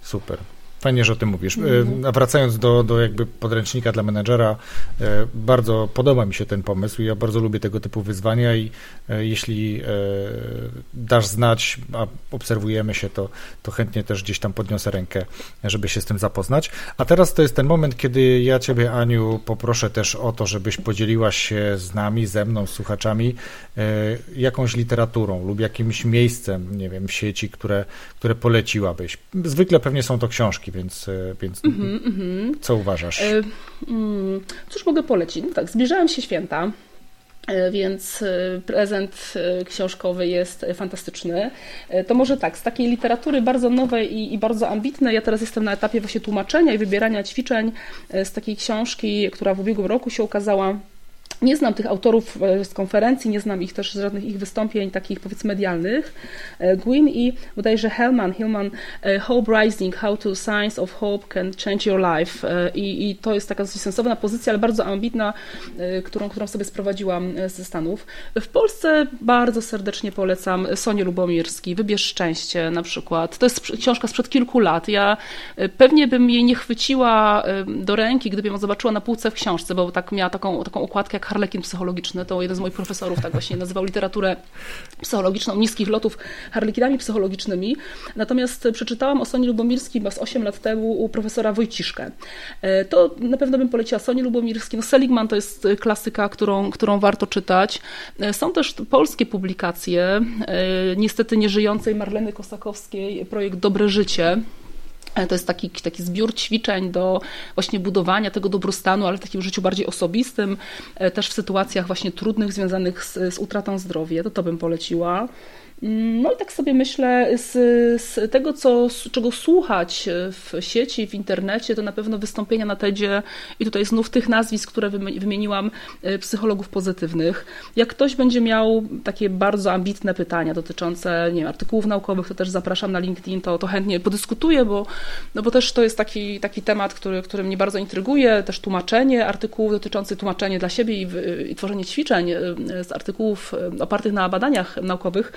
Speaker 3: Super. Fajnie, że o tym mówisz. Mhm. A wracając do, do jakby podręcznika dla menedżera, e, bardzo podoba mi się ten pomysł i ja bardzo lubię tego typu wyzwania i e, jeśli dasz znać, a obserwujemy się, to, to chętnie też gdzieś tam podniosę rękę, żeby się z tym zapoznać. A teraz to jest ten moment, kiedy ja Ciebie, Aniu, poproszę też o to, żebyś podzieliłaś się z nami, ze mną, z słuchaczami jakąś literaturą lub jakimś miejscem, nie wiem, w sieci, które, które poleciłabyś. Zwykle pewnie są to książki, więc, e, więc mm -hmm. co uważasz? E,
Speaker 1: mm, cóż mogę polecić? No tak, zbliżają się święta. E, więc prezent książkowy jest fantastyczny. To może tak, z takiej literatury bardzo nowej i, i, bardzo ambitnej, ja teraz jestem na etapie właśnie tłumaczenia i wybierania ćwiczeń z takiej książki, która w ubiegłym roku się ukazała nie znam tych autorów e, z konferencji, nie znam ich też z żadnych ich wystąpień takich powiedzmy medialnych. E, Gwyn i bodajże Hellman, Hillman e, Hope Rising, How to Science of Hope Can Change Your Life I, i to jest taka dosyć sensowna pozycja, ale bardzo ambitna, którą, którą sobie sprowadziłam ze Stanów. W Polsce bardzo serdecznie polecam Sonię Lubomirski, Wybierz Szczęście na przykład. To jest książka sprzed kilku lat. Ja pewnie bym jej nie chwyciła do ręki, gdybym ją zobaczyła na półce w książce, bo tak miała taką, taką okładkę jak harlekin psychologiczny, to jeden z moich profesorów tak właśnie nazywał literaturę psychologiczną niskich lotów harlekinami psychologicznymi. Natomiast przeczytałam o Soni Lubomirskim z 8 lat temu u profesora Wojciszkę. E, to na pewno bym poleciła Soni Lubomirski. No Seligman to jest klasyka, którą, którą warto czytać. E, są też polskie publikacje, e, niestety nieżyjącej Marleny Kosakowskiej, projekt Dobre Życie. To jest taki, taki zbiór ćwiczeń do właśnie budowania tego dobrostanu, ale w takim życiu bardziej osobistym, e, też w sytuacjach właśnie trudnych związanych z, z utratą zdrowia. To to bym poleciła. No i tak sobie myślę, z, z tego, co, z czego słuchać w sieci, w internecie, to na pewno wystąpienia na TEDzie i tutaj znów tych nazwisk, które wymieniłam, e, psychologów pozytywnych. Jak ktoś będzie miał takie bardzo ambitne pytania dotyczące nie wiem, artykułów naukowych, to też zapraszam na LinkedIn, to, to chętnie podyskutuję, bo, no bo też to jest taki, taki temat, który, który mnie bardzo intryguje, też tłumaczenie artykułów dotyczących tłumaczenie dla siebie i, i tworzenie ćwiczeń e, z artykułów e, opartych na badaniach naukowych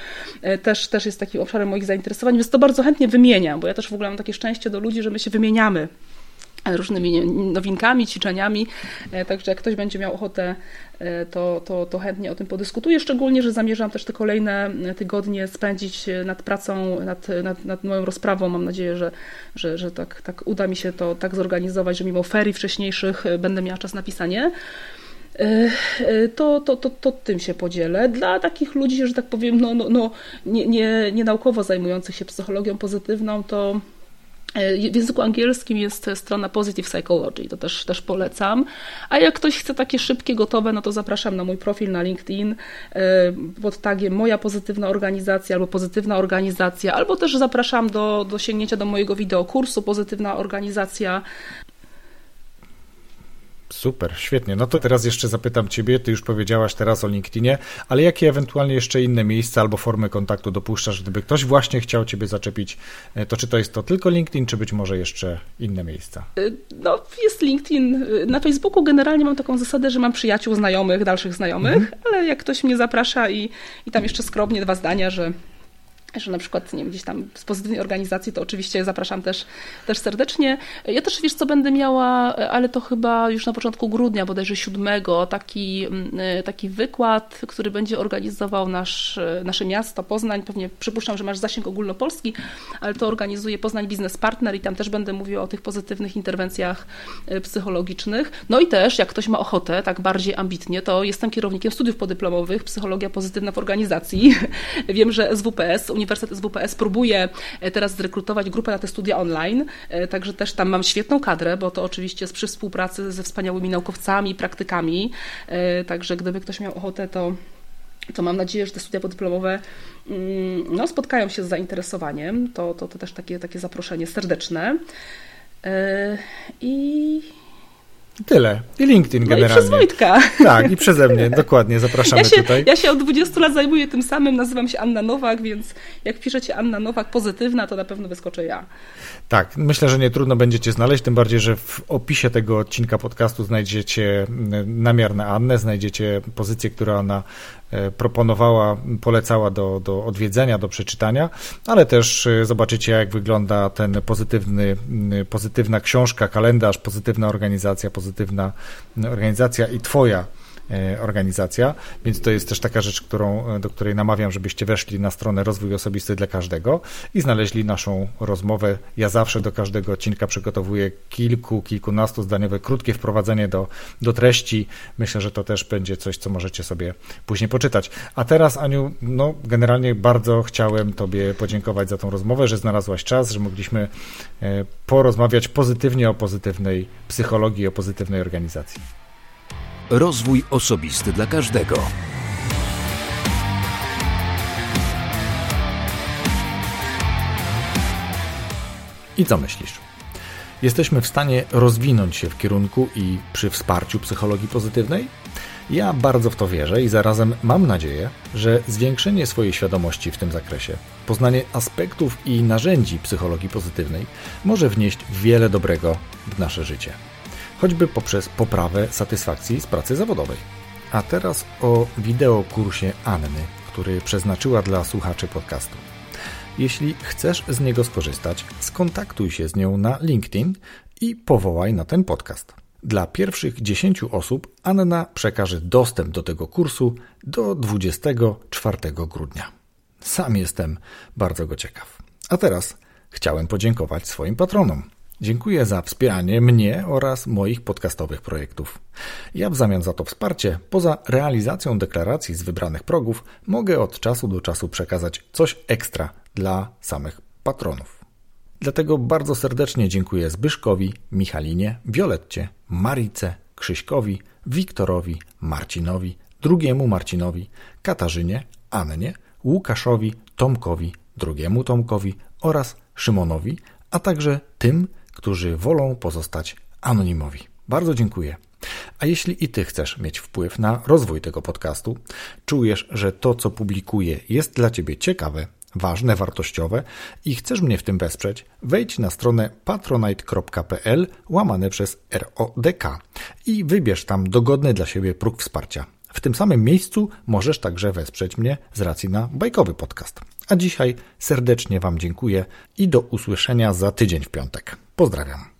Speaker 1: też, też jest takim obszarem moich zainteresowań, więc to bardzo chętnie wymieniam, bo ja też w ogóle mam takie szczęście do ludzi, że my się wymieniamy różnymi nowinkami, ćwiczeniami, e, także jak ktoś będzie miał ochotę, e, to, to, to chętnie o tym podyskutuję, szczególnie, że zamierzam też te kolejne tygodnie spędzić nad pracą, nad, nad, nad moją rozprawą. Mam nadzieję, że, że, że tak, tak uda mi się to tak zorganizować, że mimo ferii wcześniejszych będę miała czas na pisanie. E, e, to, to, to, to tym się podzielę. Dla takich ludzi, że tak powiem, no, no, no, nie, nie, nie naukowo zajmujących się psychologią pozytywną, to W języku angielskim jest strona Positive Psychology, to też, też polecam. A jak ktoś chce takie szybkie, gotowe, no to zapraszam na mój profil na LinkedIn pod tagiem Moja Pozytywna Organizacja albo Pozytywna Organizacja, albo też zapraszam do, do sięgnięcia do mojego wideokursu Pozytywna Organizacja.
Speaker 3: Super, świetnie. No to teraz jeszcze zapytam Ciebie, Ty już powiedziałaś teraz o LinkedInie, ale jakie ewentualnie jeszcze inne miejsca albo formy kontaktu dopuszczasz, gdyby ktoś właśnie chciał Ciebie zaczepić, e, to czy to jest to tylko LinkedIn, czy być może jeszcze inne miejsca? E,
Speaker 1: no jest LinkedIn. E, na Facebooku generalnie mam taką zasadę, że mam przyjaciół, znajomych, dalszych znajomych, mhm. ale jak ktoś mnie zaprasza i, i tam jeszcze skromnie dwa zdania, że że na przykład nie wiem, gdzieś tam z pozytywnej organizacji, to oczywiście zapraszam też, też serdecznie. Ja też wiesz, co będę miała, ale to chyba już na początku grudnia, bodajże 7, taki, mm, taki wykład, który będzie organizował nasz, nasze miasto Poznań. Pewnie przypuszczam, że masz zasięg ogólnopolski, ale to organizuje Poznań Business Partner i tam też będę mówiła o tych pozytywnych interwencjach e, psychologicznych. No i też, jak ktoś ma ochotę, tak bardziej ambitnie, to jestem kierownikiem studiów podyplomowych Psychologia Pozytywna w Organizacji. Wiem, że SWPS, Uniwersytet SWPS próbuje e, teraz zrekrutować grupę na te studia online, e, także też tam mam świetną kadrę, bo to oczywiście jest przy współpracy ze wspaniałymi naukowcami, praktykami, e, także gdyby ktoś miał ochotę, to to mam nadzieję, że te studia podyplomowe mm, no, spotkają się z zainteresowaniem. To, to, to też takie, takie zaproszenie serdeczne. I
Speaker 3: Tyle. I LinkedIn
Speaker 1: no
Speaker 3: generalnie.
Speaker 1: I przez Wojtka.
Speaker 3: Tak, i przeze mnie, dokładnie, zapraszamy
Speaker 1: ja się,
Speaker 3: tutaj.
Speaker 1: Ja się od 20 lat zajmuję tym samym, nazywam się Anna Nowak, więc jak piszecie Anna Nowak pozytywna, to na pewno wyskoczę ja.
Speaker 3: Tak, myślę, że nie trudno będziecie znaleźć, tym bardziej, że w opisie tego odcinka podcastu znajdziecie namiar na Annę, znajdziecie pozycję, która ona proponowała, polecała do, do odwiedzenia, do przeczytania, ale też e, zobaczycie, jak wygląda ten pozytywny, pozytywna książka, kalendarz, pozytywna organizacja, pozytywna organizacja i Twoja E, organizacja, więc to jest też taka rzecz, którą, e, do której namawiam, żebyście weszli na stronę Rozwój Osobisty dla Każdego i znaleźli naszą rozmowę. Ja zawsze do każdego odcinka przygotowuję kilku, kilkunastu zdaniowe, krótkie wprowadzenie do, do treści. Myślę, że to też będzie coś, co możecie sobie później poczytać. A teraz, Aniu, no generalnie bardzo chciałem Tobie podziękować za tą rozmowę, że znalazłaś czas, że mogliśmy e, porozmawiać pozytywnie o pozytywnej psychologii, o pozytywnej organizacji.
Speaker 2: Rozwój osobisty dla każdego.
Speaker 3: I co myślisz? Jesteśmy w stanie rozwinąć się w kierunku i przy wsparciu psychologii pozytywnej? Ja bardzo w to wierzę i zarazem mam nadzieję, że zwiększenie swojej świadomości w tym zakresie, poznanie aspektów i narzędzi psychologii pozytywnej może wnieść wiele dobrego w nasze życie choćby poprzez poprawę satysfakcji z pracy zawodowej. A teraz o wideokursie Anny, który przeznaczyła dla słuchaczy podcastu. Jeśli chcesz z niego skorzystać, skontaktuj się z nią na LinkedIn i powołaj na ten podcast. Dla pierwszych 10 osób Anna przekaże dostęp do tego kursu do 24 grudnia. Sam jestem bardzo go ciekaw. A teraz chciałem podziękować swoim patronom. Dziękuję za wspieranie mnie oraz moich podcastowych projektów. Ja w zamian za to wsparcie, poza realizacją deklaracji z wybranych progów, mogę od czasu do czasu przekazać coś ekstra dla samych patronów. Dlatego bardzo serdecznie dziękuję Zbyszkowi, Michalinie, Violetcie, Marice, Krzyśkowi, Wiktorowi, Marcinowi, drugiemu Marcinowi, Katarzynie, Annie, Łukaszowi, Tomkowi, drugiemu Tomkowi oraz Szymonowi, a także tym, którzy wolą pozostać anonimowi. Bardzo dziękuję. A jeśli i Ty chcesz mieć wpływ na rozwój tego podcastu, czujesz, że to, co publikuję, jest dla Ciebie ciekawe, ważne, wartościowe i chcesz mnie w tym wesprzeć, wejdź na stronę patronite.pl łamane przez RODK i wybierz tam dogodny dla siebie próg wsparcia. W tym samym miejscu możesz także wesprzeć mnie z racji na bajkowy podcast. A dzisiaj serdecznie Wam dziękuję i do usłyszenia za tydzień w piątek. Pozdrawiam.